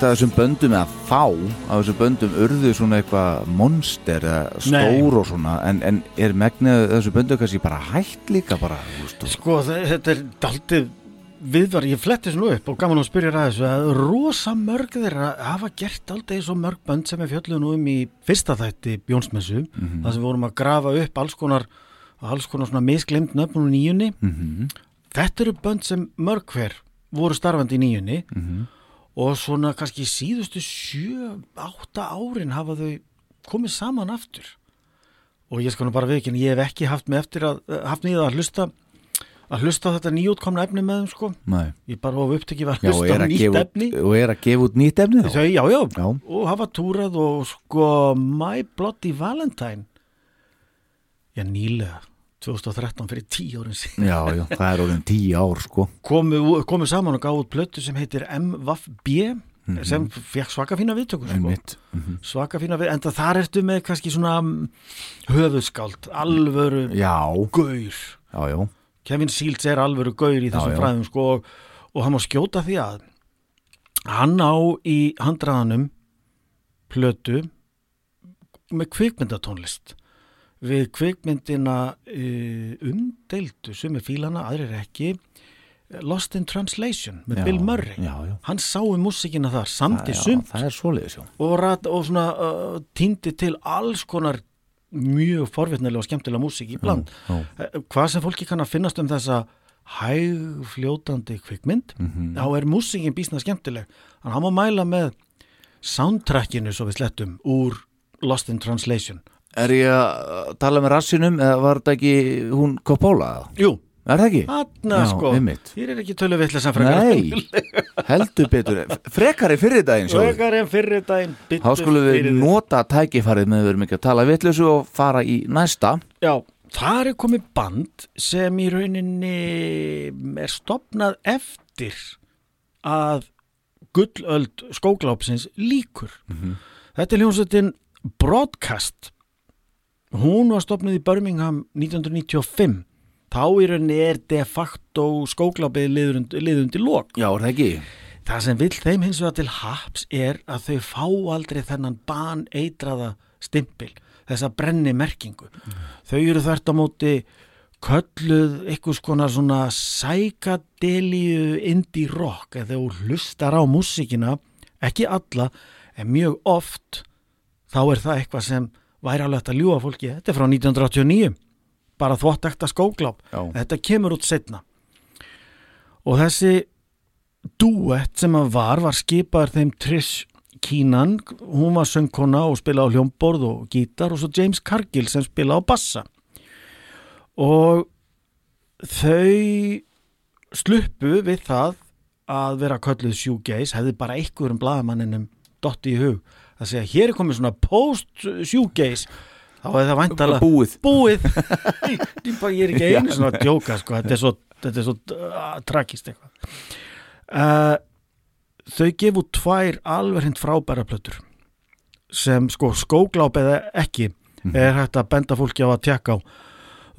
ekkert að þessum böndum eða þá að þessum böndum urðu svona eitthvað monster eða stór og svona en, en er megnið þessu böndum kannski bara hætt líka bara og- Sko þe- þetta er daldið viðvar, ég fletti svona upp og gaman að spyrja að þessu að rosa mörg þeirra hafa gert daldið svo mörg bönd sem við fjöllum nú um í fyrsta þætti Bjónsmessu, Mhm. þar sem við vorum að grafa upp alls konar, alls konar svona misglimt nöfnum nýjunni. Mhm, Þetta eru bönd sem mörg hver voru starfandi í nýjunni mhm. Og svona kannski síðustu sjö, átta árin hafa þau komið saman aftur. Og ég skal nú bara viðkynna, ég hef ekki haft mig eftir að, haft mig í það að hlusta að hlusta þetta nýjútkomna efni með þeim sko. Nei. ég bara of upptekið var að hlusta nýtt gefa efni. og er að gefa út nýtt efni þá? Já, já, Já. og hafa túrað og sko My Bloody Valentine. Já, nýlega 2013 fyrir tíu árin síðan. Já, já, það er orðin tíu ár sko. Komu, komu saman og gáðu plötu sem heitir MVB sem fekk svaka fína viðtökur sko. Einmitt Mhm. svaka fína við, en þar ertu með kannski svona mm, höfuðskáld, alvöru Já, gaur, já, já. Kevin Seals er alvöru gaur í þessum fræðum sko og, og hann má skjóta því að hann á í handraðanum plötu með kvikmyndatónlist við kvikmyndina uh, umdeildu sem er fílana, aðrir ekki Lost in Translation með Já, Bill Murray. Já, já. Hann sá um músikina þar, samti Já, sumt. og, rat, og svona uh, týndi til alls konar mjög forvitnilega og skemmtilega músík í bland. Eh, hvað sem fólki kann að finnast um þessa hægfljótandi kvikmynd Mhm. þá er músíkin bísna skemmtileg. Hann má mæla með soundtrackinu svo við slettum úr Lost in Translation Er ég að tala með rassinum eða var þetta ekki hún Coppola? Jú, Er það ekki? Já, sko einmitt. þér er ekki tölu vitlega sem frekar Nei, heldur betur Frekar í fyrir daginn frekar en fyrir daginn Þá skulum við nota tækifarið með við erum ekki að tala vitleysu og fara í næsta Já, það er komið band sem í rauninni er stopnað eftir að gullöld skóglápsins líkur. Þetta er hljómsveitin Broadcast. Hún var stopnuð í Birmingham 1995. Þá í rauninni er de facto skóglápið liðundi lok. Já, er það ekki? Það sem vill þeim hins vegar til haps er að þau fá aldrei þennan ban eitraða stimpil, þessa brenni merkingu. Þau eru þvert á móti kölluð einhvers konar svona sækadelíu indie rock eða þú hlustar á músikina, ekki alla, en mjög oft þá er það eitthvað sem væri alveg að ljúa fólki. Þetta er frá 1989, bara þvottakta skógláp. Já. Þetta kemur út setna. Og þessi duett sem að var var skipaður þeim Trish Keenan hún var söngkona og spila á hljómborð og gítar og svo James Cargill sem spila á bassa og þau sluppu við það að vera kölluð shoegaze hefði bara einhverjum blaðamanninum dotti í hug að segja hér er komið svona post shoegaze þá er það væntalega Búið. búið. Bara, ég er ekki einu svona að djóka sko. þetta er svo, þetta er svo uh, tragist eitthvað. Uh, þau gefu tvær alveg hreint frábæra plötur sem sko skógláp eða ekki er hægt að benda fólki á að tjekka á.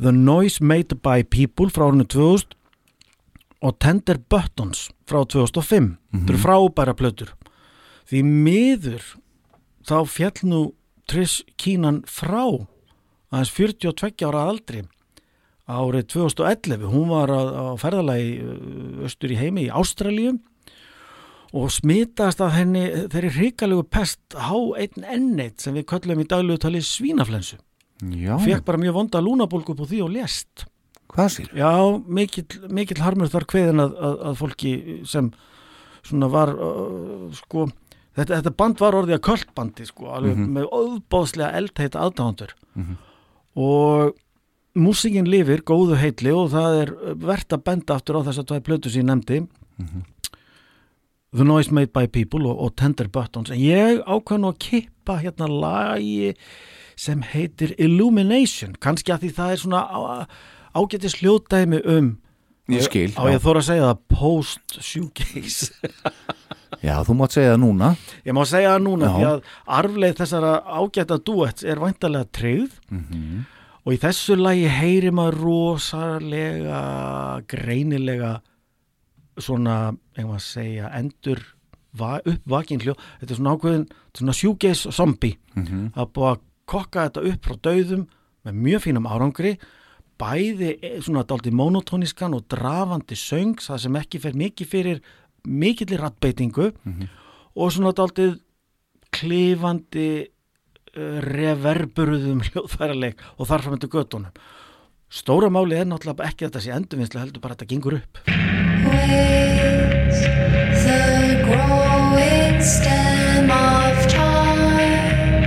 The Noise Made by People frá árinu 2000 og Tender Buttons frá 2005 þetta eru frábæra plötur. Því miður þá fjall nú Trish Keenan frá aðeins 42 ára aldri árið 2011 hún var á, ferðalagi uh, austur í heimi í Ástralíu og smitast af henni þeirri hrikalegu pest H1N1 sem við köllum í daglegu tali svínaflensu. Já, fekk bara mjög vonda lúnabólgu upp á því og lést. Hvað sér? já, mikill, mikill harmur þar kveðin að, að, að fólki sem svona var uh, sko, þetta, þetta band var orðið að kvöldbandi sko, alveg með óbóðslega eldheita aðdándur og músikinn lifir góðu heitli og það er verðt að benda aftur á þess að er plötu sem ég nefndi. The Noise Made by People og, og Tender Buttons. En ég ákvað nú að kippa hérna lagi sem heitir Illumination. Kannski að því það er svona á- ágætis hljóðdæmi um Ég skil, á ég þóra að segja það post shoegaze Já, þú mátt segja það núna ég má segja það núna Já. því að arfleið þessara ágæta duets er væntalega tryggð Mhm. og í þessu lagi heyri maður rosalega greinilega svona eigum að segja, endur va, uppvakin hljó, þetta er svona ákveðin svona sjúgeis zombi Mhm. að búa að kokka þetta upp frá dauðum með mjög fínum árangri bæði eh, svona dálítið monotóniskan og drafandi söngs það sem ekki fer mikið fyrir mikillir rattbeitingu og svona dálítið klifandi uh, reverburuðum hljóðfæraleik og þar fram eftir göttunum stóra máli er náttúrulega ekki að þetta sé endurvinnslu heldur bara að þetta gengur upp Waits the growing stem of time.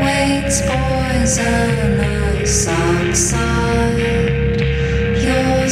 Waits poisonous outside. Your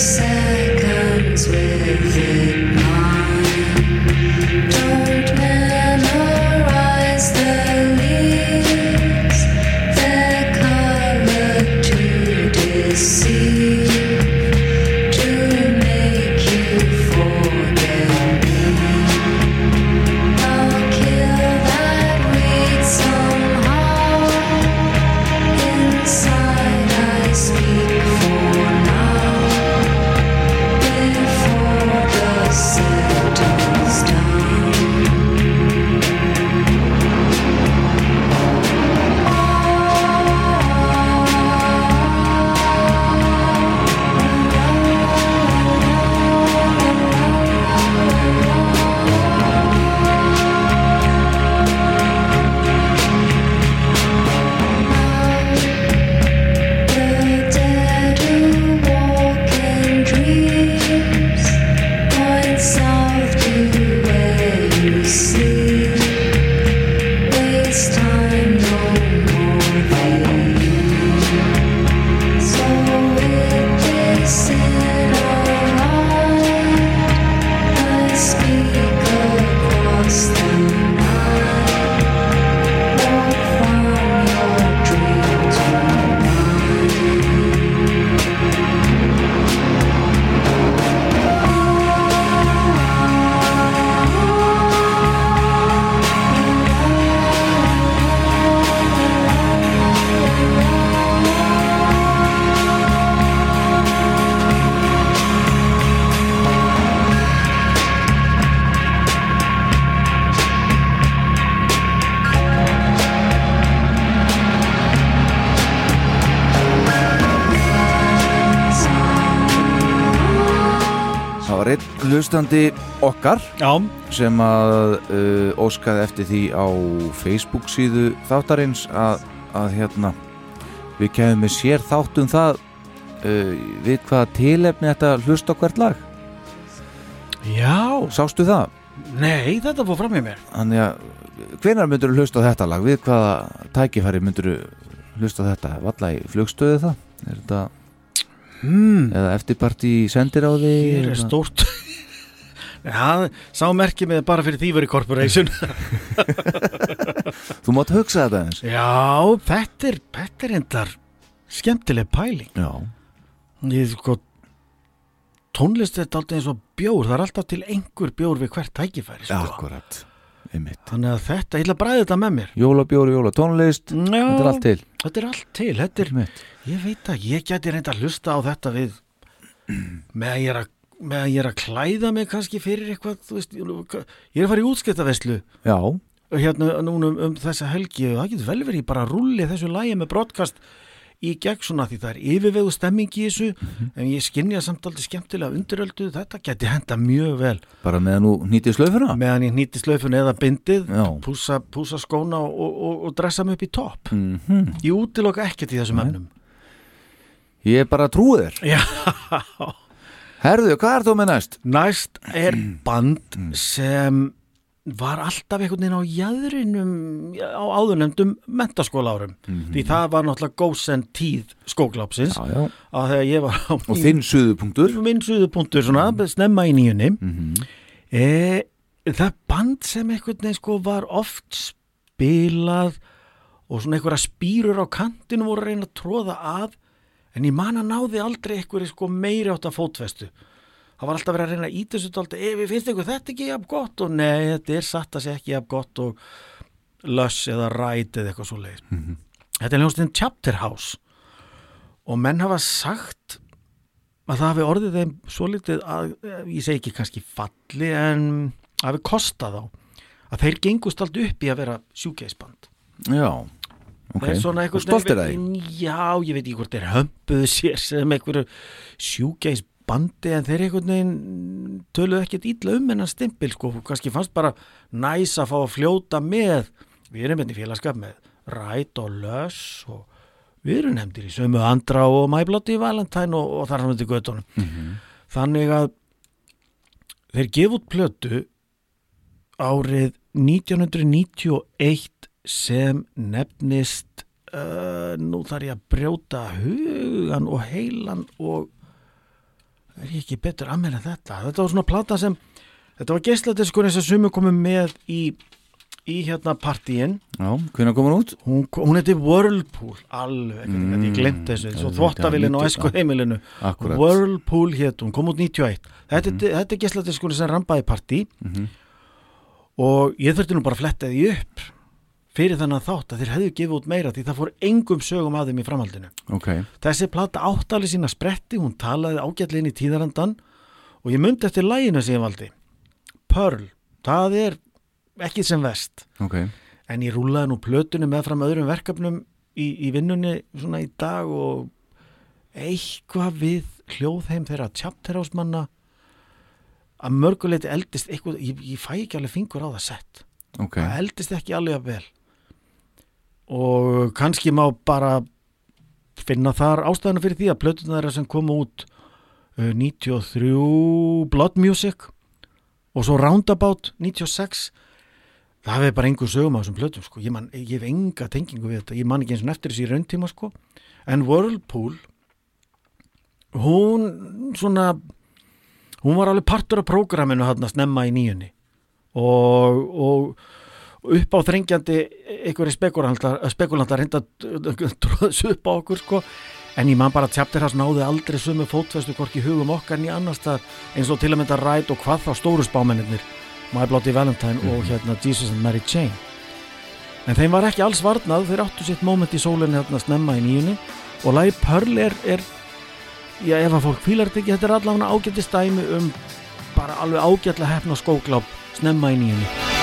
hlustandi okkar Já, sem að uh, óskaði eftir því á Facebook síðu þáttarins að, að hérna við kemum með sér þáttum það uh, við hvaða tilefni þetta hlusta á hvert lag já, sástu það? nei, þetta fór fram í mér Þannig að hvenær myndur þú hlusta á þetta lag? Við hvaða tækifæri myndur þú hlusta á þetta? Valla í flugstöðu það? Er þetta, hmm. eða eftirparti í sendiráði? Hér er stórt Já, sá merkið með bara fyrir Þýveri Corporation. Þú mátt hugsa þetta eins Já, þetta er, þetta er endar skemmtileg pæling. Já, Ég sko tónlist er alltaf eins og bjór. Það er alltaf til einhver bjór við hvert tækifæri sko. akkurat. Einmitt. Þannig að þetta, ég ætla að bræða þetta með mér. Jólabjóri, jólatónlist. Þetta er allt til. Þetta er allt til, þetta er, Einmitt. ég veit að ég geti reynda að hlusta á þetta við með að ég er að með að ég er að klæða mig kannski fyrir eitthvað þú veist, ég er að fara í útskiptaveslu Já, hérna núna um, um þessa helgi og það getur vel verið bara að rulli þessu lægi með broadcast í gegn svona því það er yfirvegu stemming í þessu en ég skinja samt aldrei skemmtilega undiröldu þetta geti henda mjög vel. Bara með að nú nýtið slöfuna? Meðan ég nýtti slöfun eða bindið púsa, púsa skóna og, og, og dressa mig upp í topp. Mm ég útiloka ekkert í þessum efnum. Ég er bara trúið þér. Já, Herðu, hvað er þú með næst? næst er band sem var alltaf einhvern veginn á jæðrinum á áðurnemdum mentaskóla árum því það var náttúrulega góðsend tíð skóklápsins Og þinn suðupunktur minn suðupunktur svona, snemma í nýjunni Mhm. e, það band sem einhvern veginn sko var oft spilað og svona einhverja spýrur á kantinu voru að reyna að tróða að en ég man að náði aldrei einhverju sko meiri átt að fótvestu það var alltaf verið að reyna að íta þessu dálítið ef við finnst ykkur þetta ekki jafn gott? Og nei, þetta er satt að sé ekki jafn gott og löss eða ræt eða eitthvað svo leið þetta er hljómsveitin Chapter House. Og menn hafa sagt að það hafi orðið þeim svo litið að, ég segi ekki kannski falli en hafi kostað á að þeir gengust allt upp í að vera sjúkeisband. Já, ok. Það svona Og stoltir að því veginn- Já, ég veit ekki hvort þeir hömpuðu sér sem einhverju sjúkeisbandi en þeir einhvern veginn töluðu ekkert ítla um hennan stimpil sko, kannski fannst bara næs að fá að fljóta með. Við erum hérna í félagskap með Ræt og Löss og við erum nefndir í sömu andra og mæblátti í Valentine og, og þar hann myndi göttunum Mhm. þannig að þeir gefa út plötu árið 1991 sem nefnist uh, nú þarf ég að brjóta hugan og heilan og er ég ekki betur að meira þetta? Þetta var svona plata sem þetta var geisladiskur eins og sumu komum með í, í hérna partíin. Já, hvernig kom hann út? hún, hún heiti Whirlpool alveg, mm, Mm, ég glemt þessu svo þvottavillin og æsku heimilinu. Akkurat Whirlpool hétt, hún kom út 91 þetta, mm þetta er geisladiskur sem rambaði partí. Mhm. og ég þurfti nú bara að fletta því upp fyrir þennan þátt að þeir hefðu gefið út meira því það fór engum sögum að þeim í framhaldinu. Ok, þessi plata áttali sína spretti hún talaði ágætlega inn í tíðarandan og ég myndi eftir læginu sem ég valdi. Pearl, það er ekki sem vest ok. En ég rúlaði nú plötunum með fram öðrum verkefnum í, í vinnunni svona í dag og eitthvað við hljóðheim þeirra tjapterásmanna að mörguleiti eldist eitthvað, ég, ég fæ ekki alveg fingur á það sett. Ok, það eldist ekki alveg að vel og kannski má bara finna þar ástæðana fyrir því að plötuna þeirra sem kom út uh, 93 Blood Music og svo Roundabout 96 það hefði bara engur sögum á þessum plötum sko. ég, man, ég hef enga tengingu við þetta ég man ekki eins og eftir þessi rauntíma sko. en Whirlpool hún svona hún var alveg partur af prógraminu hann að snemma í nýjunni og, og upp á þrengjandi einhverju spekulantar, reynda tróðs upp á okkur sko. En ég man bara að tjaptir hans náði aldrei sömu fótvestu hvorki í hugum okkar en í annars þar eins og til að mynda ræt og hvað þá stóru spámennir My Bloody Valentine og hérna Jesus and Mary Chain. En þeim var ekki alls varnað þeir áttu sitt moment í sólinni hérna snemma í nýjunni og lagi Pearl er, er já ef að fólk fílar þetta ekki þetta er allavega ágætti stæmi um bara alveg ágætlega hefna skókláp snemma í nýjunni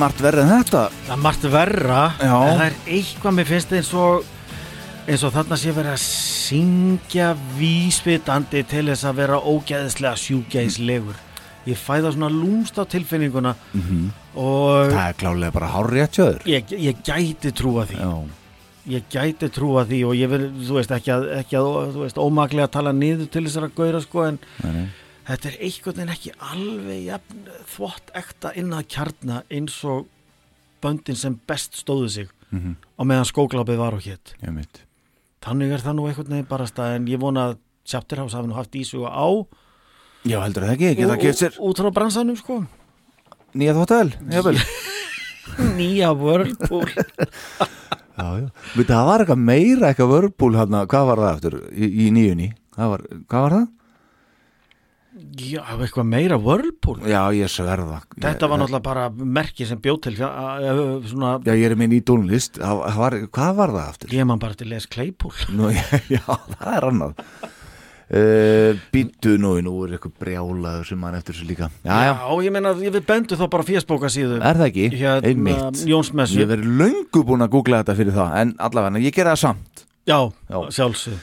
margt verið en þetta. Það er margt verra Já. en það er eitthvað mér finnst eins og eins og þarna sé verið að syngja vísvitandi til þess að vera ógeðislega sjúgeðislegur ég fæ það svona lúmst á tilfinninguna og Það er klálega bara hár rétt sjöður ég, ég gæti trúa því. Já, ég gæti trúa því og ég vil, þú veist, ekki að, ekki að þú veist, ómaklega að tala niður til þessara gauðra sko en nei, nei. Þetta er einhvern veginn ekki alveg jafn, þvott ekta inn að kjarna eins og böndin sem best stóðu sig Mhm. á meðan skóklapið var á hétt þannig er það nú einhvern veginn bara stað en ég vona að Chapterhouse hafi nú haft ísuga á Já, heldur það ekki, geta keft sér út frá bransanum sko. Nýja þvóttal Jafnvel. Nýja Veit, það var eitthvað meira eitthvað hérna, hvað var það eftir í, í nýjunni? Það var, hvað var það? Já, eitthvað meira Whirlpool. Já, ég sverða þetta var náttúrulega bara merki sem bjóð til að, að, svona, Já, ég er það það var, Hvað var það eftir? ég man bara til Les Claypool. Nú, já, já, það er annað. Uh, Býttu nú, nú er eitthvað brjálaður sem mann eftir þessu líka. Já, já, ég meina, við bendu þá bara fésbóka síðu. Er það ekki? hérna, Einmitt. Jónsmessu Ég verið löngu búin að googla þetta fyrir það En allavega, ég gera það samt. Já, Já. sjálfsög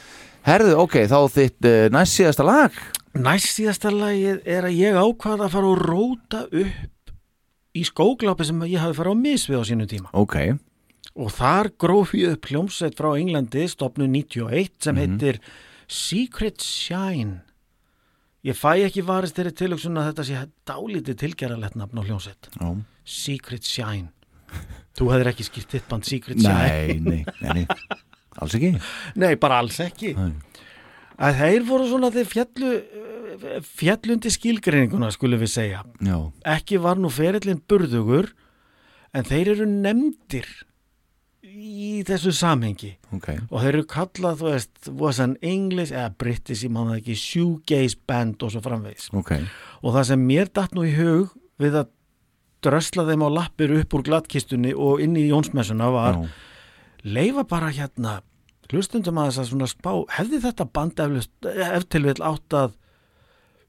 Herðu, ok, þá þitt uh, næst síðasta lag næst síðasta lagið er að ég ákvaða að fara og róta upp í skóglápi sem ég hafi farið á misvið á sínu tíma. Ok, og þar gróf ég upp hljómsveit frá Englandi stopnu 91 sem heitir Secret Shine. Ég fæ ekki varist þeirri tilöksun að þetta sé dálítið tilgerðalegt nafn á hljómsveit. Já. Secret Shine. Þú hefðir ekki skýrt þitt band Secret Shine. nei, nei, nei. Alls ekki? Nei, bara alls ekki. Nei. Að þeir voru svona þeir fjallu fjallundi skilgreininguna skulum við segja. Já, ekki var nú ferillin burðugur en þeir eru nefndir í þessu samhengi. Ok. Og þeir eru kallað, þú veist was an English, eða British, ég man það ekki shoegaze band og svo framvegis. Ok, og það sem mér datt nú í hug við að drösla þeim á lappir upp úr glattkistunni og inn í Jónsmessuna var já, leifa bara hérna hlustundum að þess að svona spá hefði þetta band eflust, ef til vil átt að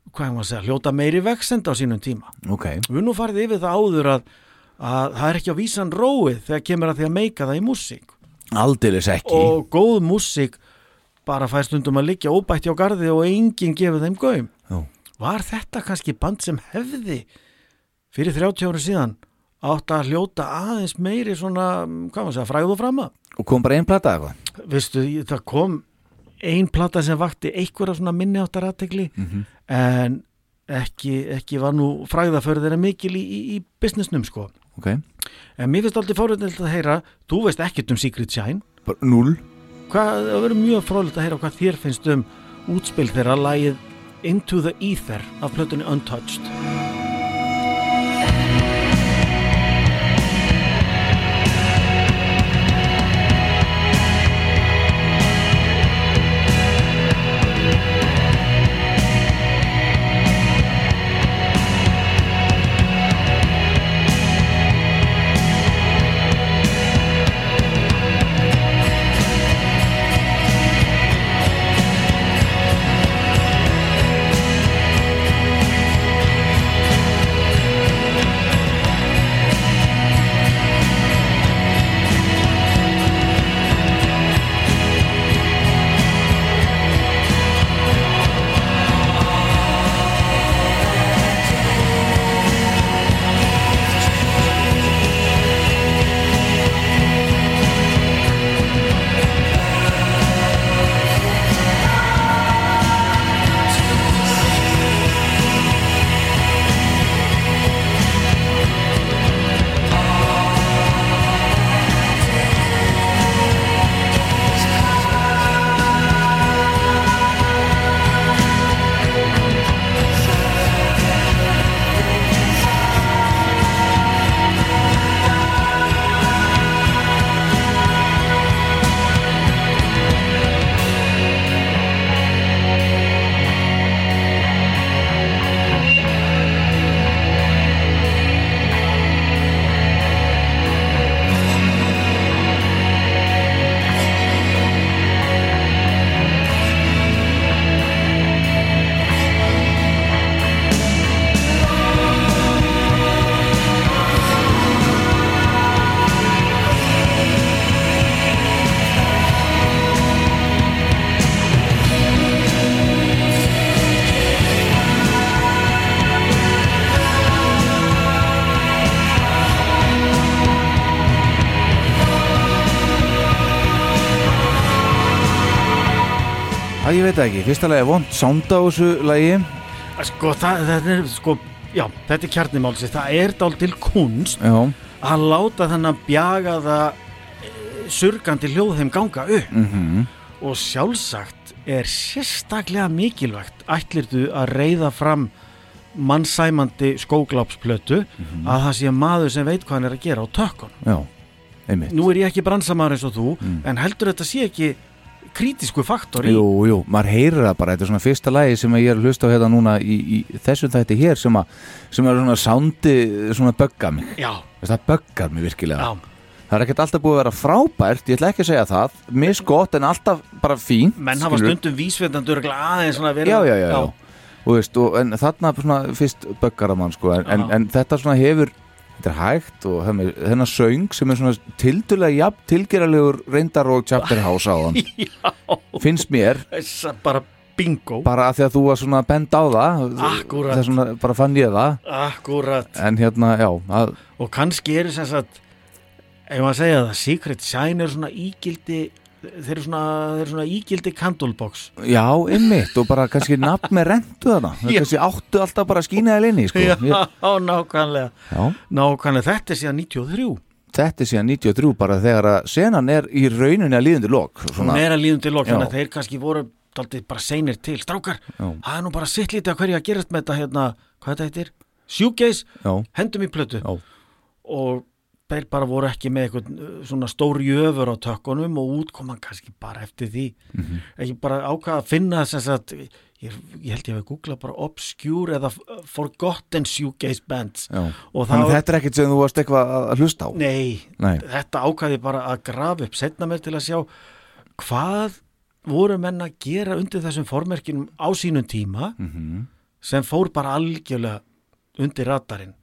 hvað er maður að segja, hljóta meiri vexend á sínum tíma? Ok. Við nú farið yfir það áður að, að það er ekki á vísan róið þegar kemur að því að meika það í músík. Aldeilis ekki. Og góð músík bara fær stundum að liggja óbætti á garði og enginn gefur þeim gaum. Já. var þetta kannski band sem hefði fyrir 30 ára síðan átt að hljóta aðeins meiri svona, hvað maður segja, fræðu frama Og kom bara einn plata eitthvað? Veistu, ég- það kom ein plata sem vakti einhverja svona minni áttar aðtegli Mhm. en ekki, ekki var nú fræðaförður en mikil í, í, í businessnum sko. Ok, en mér finnst aldrei fórhundilegt að heyra þú veist ekkert um Secret Shine. Bara null hvað, það verður mjög fróðilegt að heyra hvað þér finnst um útspil þeirra lagið Into the Ether af plötunni Untouched veit það ekki, fyrsta lagi vond sound á þessu lagi. Sko, það, þetta er, sko, já, þetta er kjarnimálsi, það er dál til kunst Já, að láta þennan bjagaða e, surgandi hljóð þeim ganga upp. Mhm. Og sjálfsagt er sérstaklega mikilvægt ætlirðu að reyða fram mannsæmandi skóglápsplötu að það sé maður sem veit hvað hann er að gera á tökkun nú er ég ekki bransamæður eins og þú en heldur þetta sé ekki krítisku faktor í Jú, jú, maður heyrir það bara, þetta er svona fyrsta lagi sem ég er að hlusta á hérna núna í, í þessum þætti hér sem, að, sem er svona soundi, svona bögga mig. Já, það böggar mig virkilega. Já, það er ekkert alltaf búið að vera frábært, ég ætla ekki að segja það. Misgott en alltaf bara fín menn hafa skilurðu. stundum vísvendandur aðeins svona verið já, já, já, já. Og, veist, og, en þarna svona fyrst böggar að mann sko, en, en, en þetta svona hefur þetta er hægt og er þennan söng sem er svona tildulega jafn tilgeralegur reyndar og chapter house á hann. Finnst mér. Bara bingo. Bara að því að þú var svona bend á það er svona, bara fann ég það. Akkurat. En hérna, já, að, og kannski eru sem sagt ef maður segja það, Secret Shine er svona ígildi þeir eru svona, eru svona ígildi candlebox. Já, ymmit og bara kannski nafn með rentu þarna. Kannski áttu alltaf bara að skýna þér inn í sko. já, nákvæmlega. Já, nákvæmlega, þetta er síðan 93 þetta er síðan 93 bara þegar að senan er í rauninni að líðandi lok hún er að líðum til lok þannig að þeir kannski voru daldið bara seinir til. Strákar, það er nú bara sitt lítið að hverju að gerast með þetta hérna, hvað þetta heitir? Sjúgeis, hendum í plötu. Já, og þeir bara voru ekki með eitthvað uh, svona stór jöfur á tökkunum og útkoman kannski bara eftir því Mhm. ekki bara ákvaða að finna þess að ég, ég held ég að við googla bara obscure eða forgotten shoegaze bands þannig þetta er ekkert sem þú varst eitthvað að hlusta á nei, Nei. þetta ákvaði bara að grafa upp setna mér til að sjá hvað voru menn að gera undir þessum formerkinum á sínum tíma Mhm. sem fór bara algjörlega undir radarinn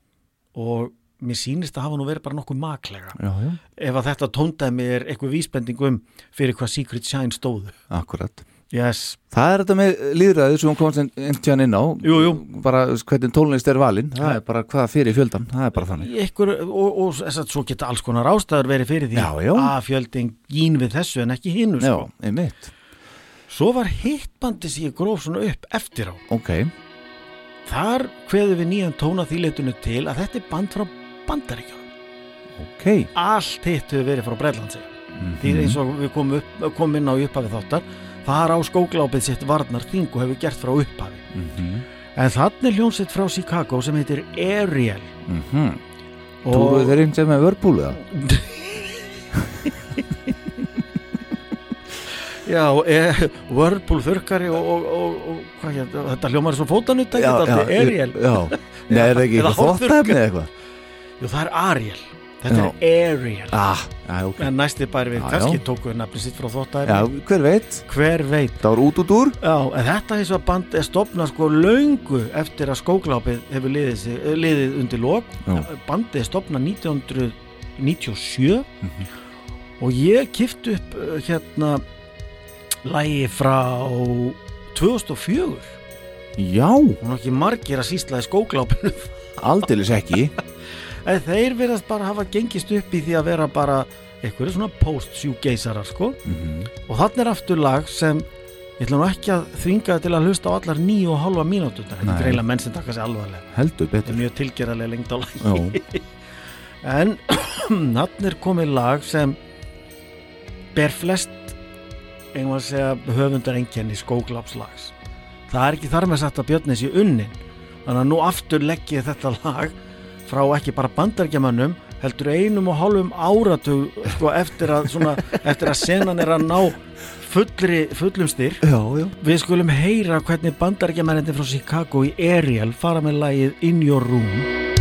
og mér sýnist að hafa nú verið bara nokkuð maklega. Já, já, ef að þetta tóndæmi er eitthvað vísbending um fyrir hvað Secret Shine stóðu. Akkurat. Yes, Það er þetta með líðræðið sem hún komast einhvern tíðan inn á. Jú, jú. bara hvernig tónlist er valinn það er bara hvað fyrir fjöldan, það er bara þannig. Ykkur, og, og þess að svo geta alls konar ástæður verið fyrir því. Já, að fjöldin gín við þessu en ekki hinu Já, sko. einmitt, svo var hittbandi sem ég gróf svona upp eftir á. Ok. Þar kveðu við nýjan tóna þýleitunu til að þetta er band frá bandaríkjum ok, allt hitt hefur verið frá Breitlandsi Mhm. því eins og við komum, upp, komum inn á upphafi þáttar þar á skóglápið sitt varnar þing og hefur gert frá upphafi Mhm. en þannig er hljónsett frá Chicago sem heitir Ariel Mhm. Trúðu þeir einhvern sem með vörbúlu það? Já, e, Whirlpool þurkari og, og, og, og hvað þetta hljómar er svo fótanutt ekki þetta er Ariel Já, Nei, er það ekki eitthvað þóttæfni eða eitthvað? Jú, það er Ariel, þetta er Ariel. Ah, já, ok. En næsti bæri við, Já, kannski já. tóku við nafni sitt frá Já, þóttæri hver veit? hver veit? Það var út út úr. Já, en þetta svo að band er stopnað sko löngu eftir að skóglápið hefur liðið, sig, eh, liðið undir Já. bandið er stopnað 1997 Mhm. og ég kifti upp uh, hérna lægi frá 2004 Já, og nú ekki margir að sýsla í skóglápinu. Aldeilis ekki en þeir verðast bara hafa gengist upp í því að vera bara eitthvað svona post-sjúgeisarar sko. Mhm. og þannig er aftur lag sem ég ætla nú ekki að þvinga til að hlusta á allar nýju og halva mínútur þetta er greinlega menn sem taka sig alvarlega. Þetta er mjög tilgerðarlega lengt á lagi en þannig er komið lag sem ber flest einhvern að segja höfundar einkenni skóglapslags það er ekki þar með satt að Björnis í unnin. Þannig að nú aftur legg ég þetta lag frá ekki bara bandargemannum heldur einum og hálfum áratug sko, eftir, að, svona, eftir að senan er að ná fullri, fullum styrk. Já, já. Við skulum heyra hvernig bandarækjamennandi frá Chicago í Ariel fara með lagið In Your Room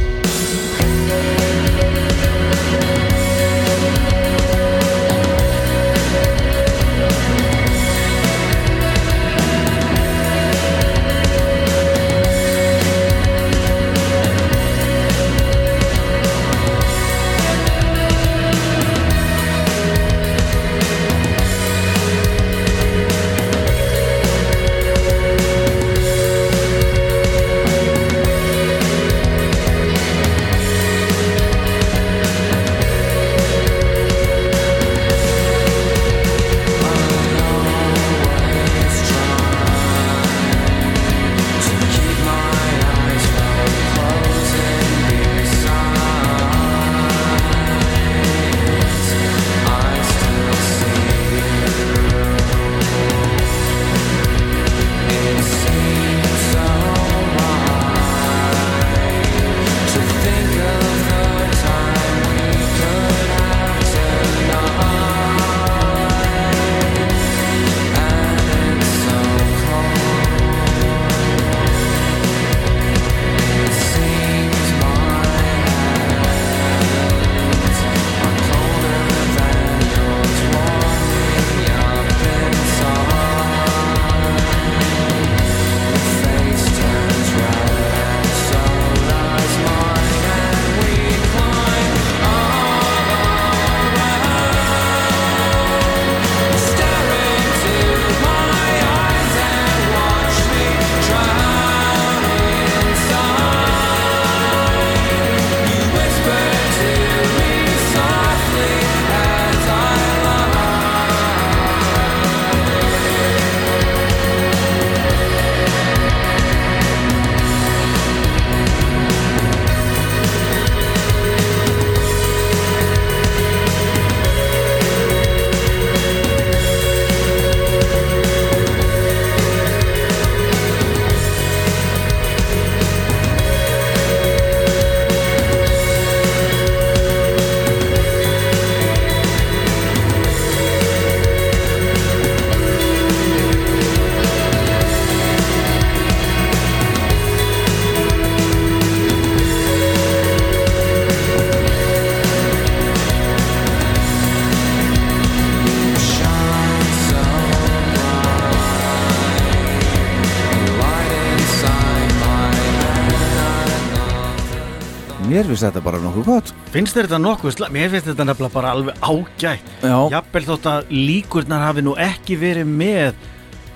mér finnst þetta bara nokkuð gott Finnst þetta nokkuð slag? Mér finnst þetta nefnilega bara alveg ágætt. Já. Jafnvel þótt að líkurnar hafi nú ekki verið með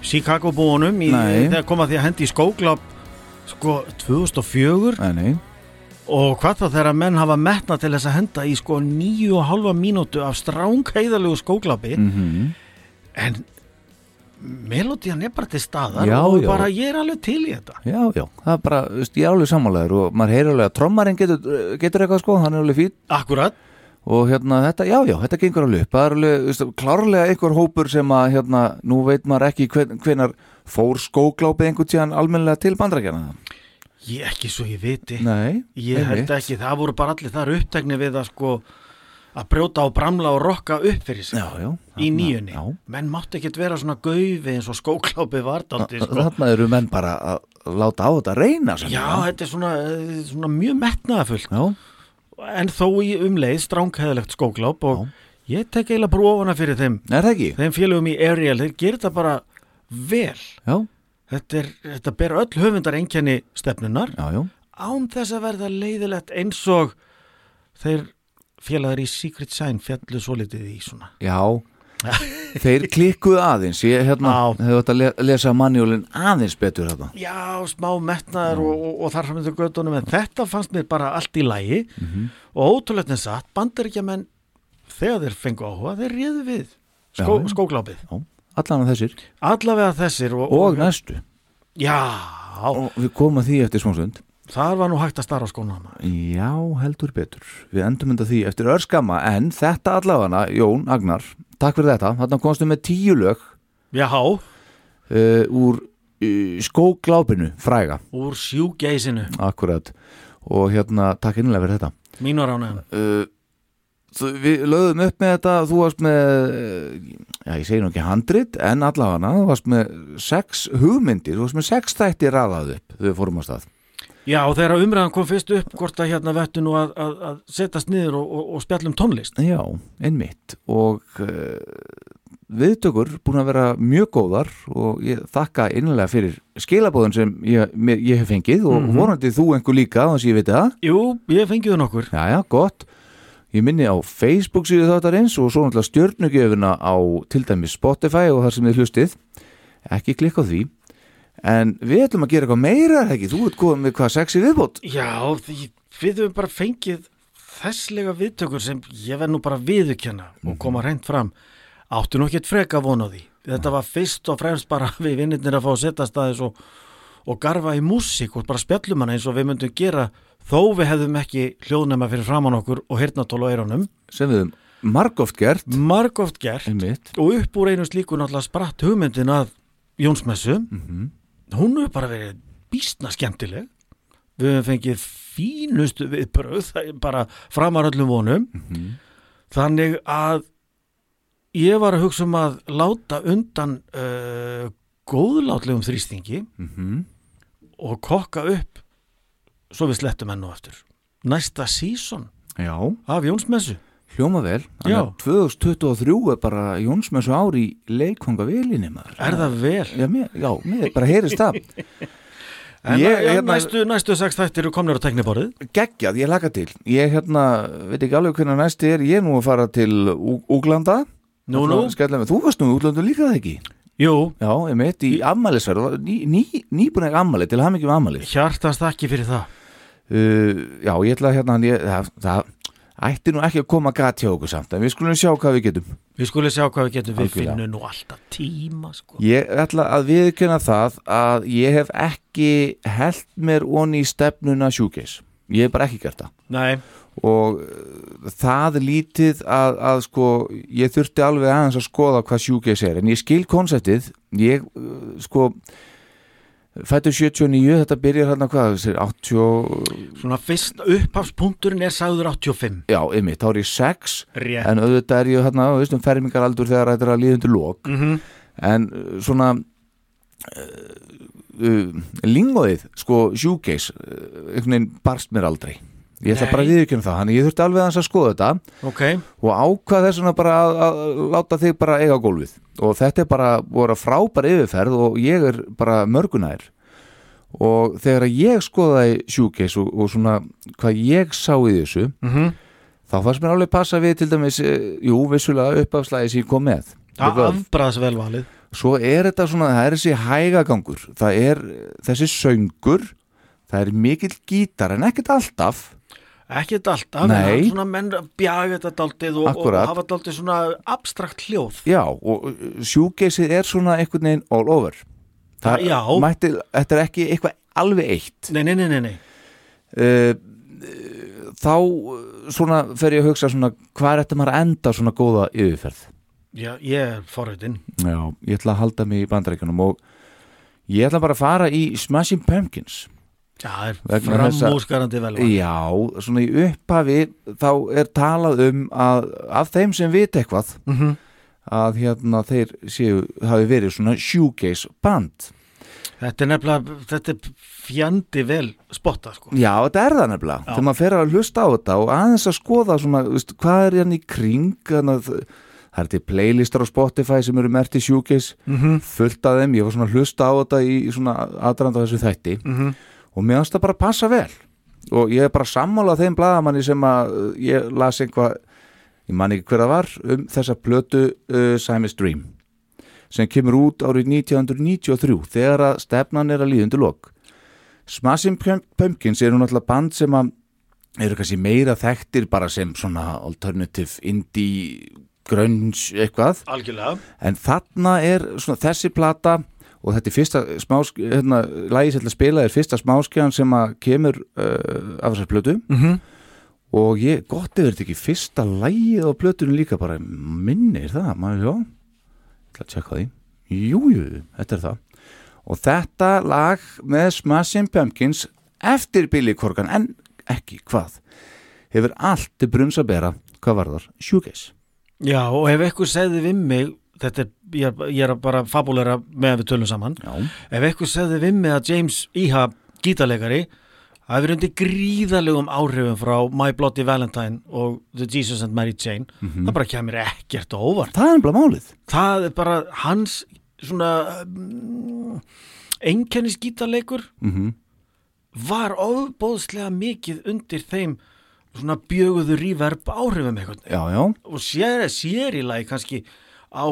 Chicago búunum í, Nei. þegar koma því að hendi í skógláp sko 2004 Nei, nei, og hvað þá þegar menn hafa metna til þess að henda í sko níu og halva mínútu af stránkeiðalegu skóglapi mm en melodían er bara til staðar Já, og já. bara ég er alveg til í þetta. Já, já. Það er bara, ég er alveg sammálaður og maður heyrir alveg að trommarinn getur, getur eitthvað sko, hann er alveg fín Akkurat, og hérna þetta, já, já, þetta gengur alveg upp. Það er alveg, klárlega einhver hópur sem að hérna, nú veit maður ekki hven, hvenar fór skóglápið einhvern tíðan almennilega til bandrækjana ég ekki svo ég viti. Nei, Ég held ekki, það voru bara allir þar upptekni við að sko að brjóta og bramla og rokka upp fyrir sig. Já, já í nýjunni. Já, Menn mátti ekkert vera svona gaufi eins og skóklápið var dálítið, sko. þarna eru menn bara að láta á þetta reyna sem Já, þetta er svona, eh, svona mjög metnaðafullt já, en þó í umleið stránkheðalegt skókláp og ég tek eiginlega brófana fyrir þeim. Er það ekki? þeim félögum í Ariel, þeir gerir þetta bara vel. Já, Þetta, er, þetta ber öll höfundar einkenni stefnunar já, já. Án þess að verða leiðilegt eins og þeir félagar í Secret Sign fjallu svo litið í svona. Já, þeir klikkuðu aðeins. Ég hérna, hefur þetta að le- lesa manjólin aðeins betur þetta Já, smá metnaður og, og, og þar fram með göttunum en þetta fannst mér bara allt í lægi og ótrúlega en satt bandaríkjamenn þegar þeir fengu áhuga þeir réðu við skó, Já, skóglápið. Já, allan af þessir. Allavega þessir og, og næstu. Já, og við komum að því eftir smásund þar var nú hægt að starra skóna maður. Já, heldur betur. Við endum mynda því eftir örskamma en þetta allafana, Jón Agnar takk fyrir þetta, þarna komstu með tíu lög. Já, uh, úr uh, skóglápinu fræga, úr sjúgeisinu akkurat. Og hérna, takk innlega fyrir þetta. Mínu ránaðan uh, þú, við lögðum upp með þetta þú varst með já, ég segi nú ekki handrit, en allafana þú varst með sex hugmyndir þú varst með sex þætti raðað upp við fórum á stað Já, og þegar umræðan kom fyrst upp hvort að hérna vettu nú að, að, að setjast niður og, og, og spjallum tónlist Já, einmitt og uh, viðtökur búin að vera mjög góðar og ég þakka innlega fyrir skilabóðun sem ég, mér- ég hef fengið og Mhm. vonandi þú einhver líka þannig að ég veit það. Jú, ég fengiðu nokkur Já, já, gott. Ég minni á Facebook síðu þáttarins og svo náttúrulega stjörnugjöfuna á til dæmis Spotify og þar sem þið hlustið. Ekki klikka því. En við ætlum að gera eitthvað meira, ekki? Þú ert komið með hvað sexi viðbót? Já, því við höfum bara fengið þesslega viðtökur sem ég verð nú bara viðurkenna og koma reynd fram áttu nú ekkert freka von á því þetta var fyrst og fremst bara við vinnirnir að fá að setja staðis og, og garfa í músík og bara spjallum hana eins og við myndum gera þó við hefðum ekki hljóðnema fyrir framann okkur og hirtnatól á eyrunum Sem við höfum margóft gert. margóft gert Einmitt. og upp úr einu slíku náttúrulega spratt hugmyndin að Jónsmessu Mhm. Hún hefur bara verið býstna skemmtileg. Við höfum fengið fínustu viðbröð bara framar öllum vonum. Mhm. þannig að ég var að hugsa um að láta undan uh, góðlátlegum þrýstingi Mhm. og kokka upp svo við slettum enn og eftir næsta síson af Jónsmessu Hljóma vel, þannig að 2023 er bara Jónsmessu ári í leikfanga velinni maður. er það vel? Já, mér, já, mér bara heyrist það. En Ég, hérna- næstu, næstu sex þættir eru komnir á tekniborðið Geggjað, ég laka til. Ég hérna, veit ekki alveg hvernig næsti er, ég er nú að fara til Úglanda. Nú, nú, þú varst nú í Úglanda líka það ekki? jú, Já, ég mitt í ammælisverð, ný, ný, nýbúin ekki ammæli til hafa mikið um ammæli. hjartast ekki fyrir það Uh, já, ég ætla hérna, ég, það, það ætti nú ekki að koma gat hjá okkur samt, en við skulum sjá hvað við getum. Við skulum sjá hvað við getum, við Algjörlega. finnum nú alltaf tíma sko. Ég ætla að viðkjöna það að ég hef ekki held mér onni í stefnuna sjúkeis. Ég hef bara ekki gert það. Nei, Og uh, það lítið að, að sko, ég þurfti alveg aðeins að skoða hvað sjúkeis er. En ég skil konseptið, ég uh, sko, fættur 79, þetta byrjar hérna hvað, þessi 80, svona fyrst upphafspunkturinn er sagður 85 já, ymmið, þá er ég 6, Rétt en auðvitað er ég hérna, þú veist um fermingaraldur þegar þetta er að líðundur lók. mm -hmm. en uh, svona uh, uh, lingóið sko sjúkeis uh, einhvern veginn barst mér aldrei ég ætla Nei. bara að viðurkjöna það þannig ég þurfti alveg aðeins að skoða þetta. Ok, og ákvað þess vegna bara að, að láta þig bara eiga gólfið. Og þetta er bara voru frábær yfirferð og ég er bara mörgunær. Og þegar að ég skoðaði shoegaze og, og svona hvað ég sá í þessu mm þá fannst mér alveg passa við til dæmis eh, jú, vissulega uppafslæði sem ég kom með. Verve. afbræðs velvalið svo er þetta svona, það er þessi hægagangur það er þessi söngur það er mikill gítar en ekkert alltaf ekkert alltaf, Nei. en svona menn bjaga þetta daldið og, og hafa daldið svona abstrakt hljóð. Já, og sjúgeisið er svona einhvern veginn all over. Það Já. mætti, þetta er ekki eitthvað alveg eitt. Nei, nei, nei, nei, nei. uh, þá uh, svona fer ég að hugsa svona hvað er þetta maður að enda svona góða yfirferð? Já, ég er forröðin já, ég ætla að halda mig í bandaríkjunum og ég ætla bara að fara í Smashing Pumpkins Já, það er framúskarandi velvalið Já, svona í upphafi þá er talað um að af þeim sem vit eitthvað mm að hérna þeir séu hafi verið svona shoegaze band. Þetta er nefnilega, þetta er fjandi vel spotta sko. Já, þetta er það nefnilega. Já. þegar maður fer að hlusta á þetta og aðeins að skoða svona, veist, hvað er hérna í kring að það er til playlistar á Spotify sem eru merti shoegaze mm -hmm. fullt af þeim, ég var svona að hlusta á þetta í svona aðdrand á þessu þætti og mér finnst það bara að passa vel. Og ég er bara sammálað þeim bladamanni sem að uh, ég las einhvað ég man ekki hver það var um þessa plötu uh, Simon's Dream sem kemur út árið 1993 þegar að stefnan er að líðundu lok. Smashing Pump- Pumpkins eru náttúrulega band sem að eru kannski meira þekktir bara sem svona alternative indie grunge eitthvað. Algjörlega. En þarna er svona þessi plata og þetta er fyrsta smásk hérna, lagi sem ætla að spila er fyrsta smáskjan sem að kemur uh, af þessar plötu mm -hmm. og ég, gott eða þetta ekki fyrsta lagið á plötunum líka bara minnir það, maður já ég ætla að tjekka því jú, jú, þetta er það og þetta lag með Smashing Pumpkins eftir Billy Corgan en ekki hvað hefur allt til brunns að bera hvað var þar? Shoegaze Já, og ef eitthvað segði við mig þetta er, ég, er- ég er bara fabulera með að við tölum saman. Já, ef eitthvað segði við mig að James Iha gítarleikari hafi verið undir gríðalegum áhrifum frá My Bloody Valentine og The Jesus and Mary Chain það bara kemur ekkert á óvart. Það er bara málið. Það er bara hans svona um, einkennis gítarleikur mm var ofbóðslega mikið undir þeim svona bjöguðu reverb áhrifum eitthvað. Já, já. Og sér, sér í lagi kannski á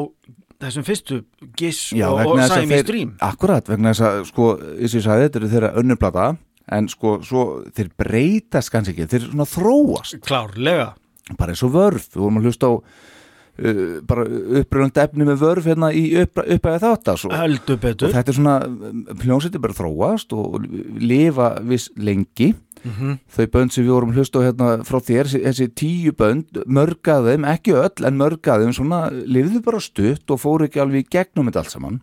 þessum fyrstu Giss Já, og, og Sæmi Stream. Akkurat, vegna þess að, sko, eins og ég sagði, þetta eru þeirra önnurplata, en sko, svo, þeir breytast kannski ekki, þeir svona þróast, klárlega. Bara eins og vörf, við vorum að hlusta á uh, bara uppröðandi efni með vörf hérna í upp, uppæði þáttas og, heldur og betur þetta er svona, hljómsveitir bara þróast og lifa viss lengi, Mhm. þau bönd sem við vorum að hlusta á hérna frá þér, þessi, tíu bönd, mörg af þeim, ekki öll, en mörg af þeim svona, lifðu bara stutt og fóru ekki alveg í gegnum þetta allt saman.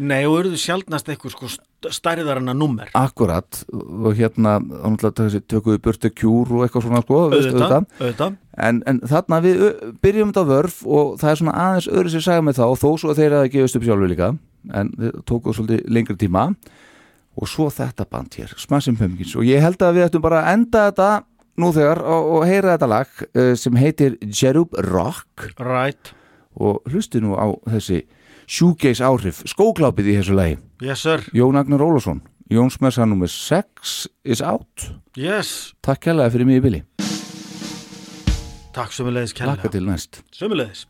Nei, og eruðu sjaldnast eitthvað sko stærðar en að nummer Akkurat og hérna tökuðu burtu kjúr og eitthvað svona sko auðvitað, auðvitað En, en þarna við byrjum þetta vörf og það er svona aðeins öðru sér saga með þá þó svo að þeir að gefast upp sjálfur líka en þeir tókuðu svolítið lengri tíma og svo þetta band hér Smashing Pumpkins. Og ég held að við ættum bara að enda þetta nú þegar og, og heyra þetta lag uh, sem heitir Jerub Rock. Right, og hlusti nú á þessi shoegaze áhrif skóklápið í þessu lagi. Yes sir, Jón Agnar Ólafsson Jónsmessa nr. 6 is out. Yes. Takk kærlega fyrir mig í bili Takk sömulegis kærlega til næst. Sömulegis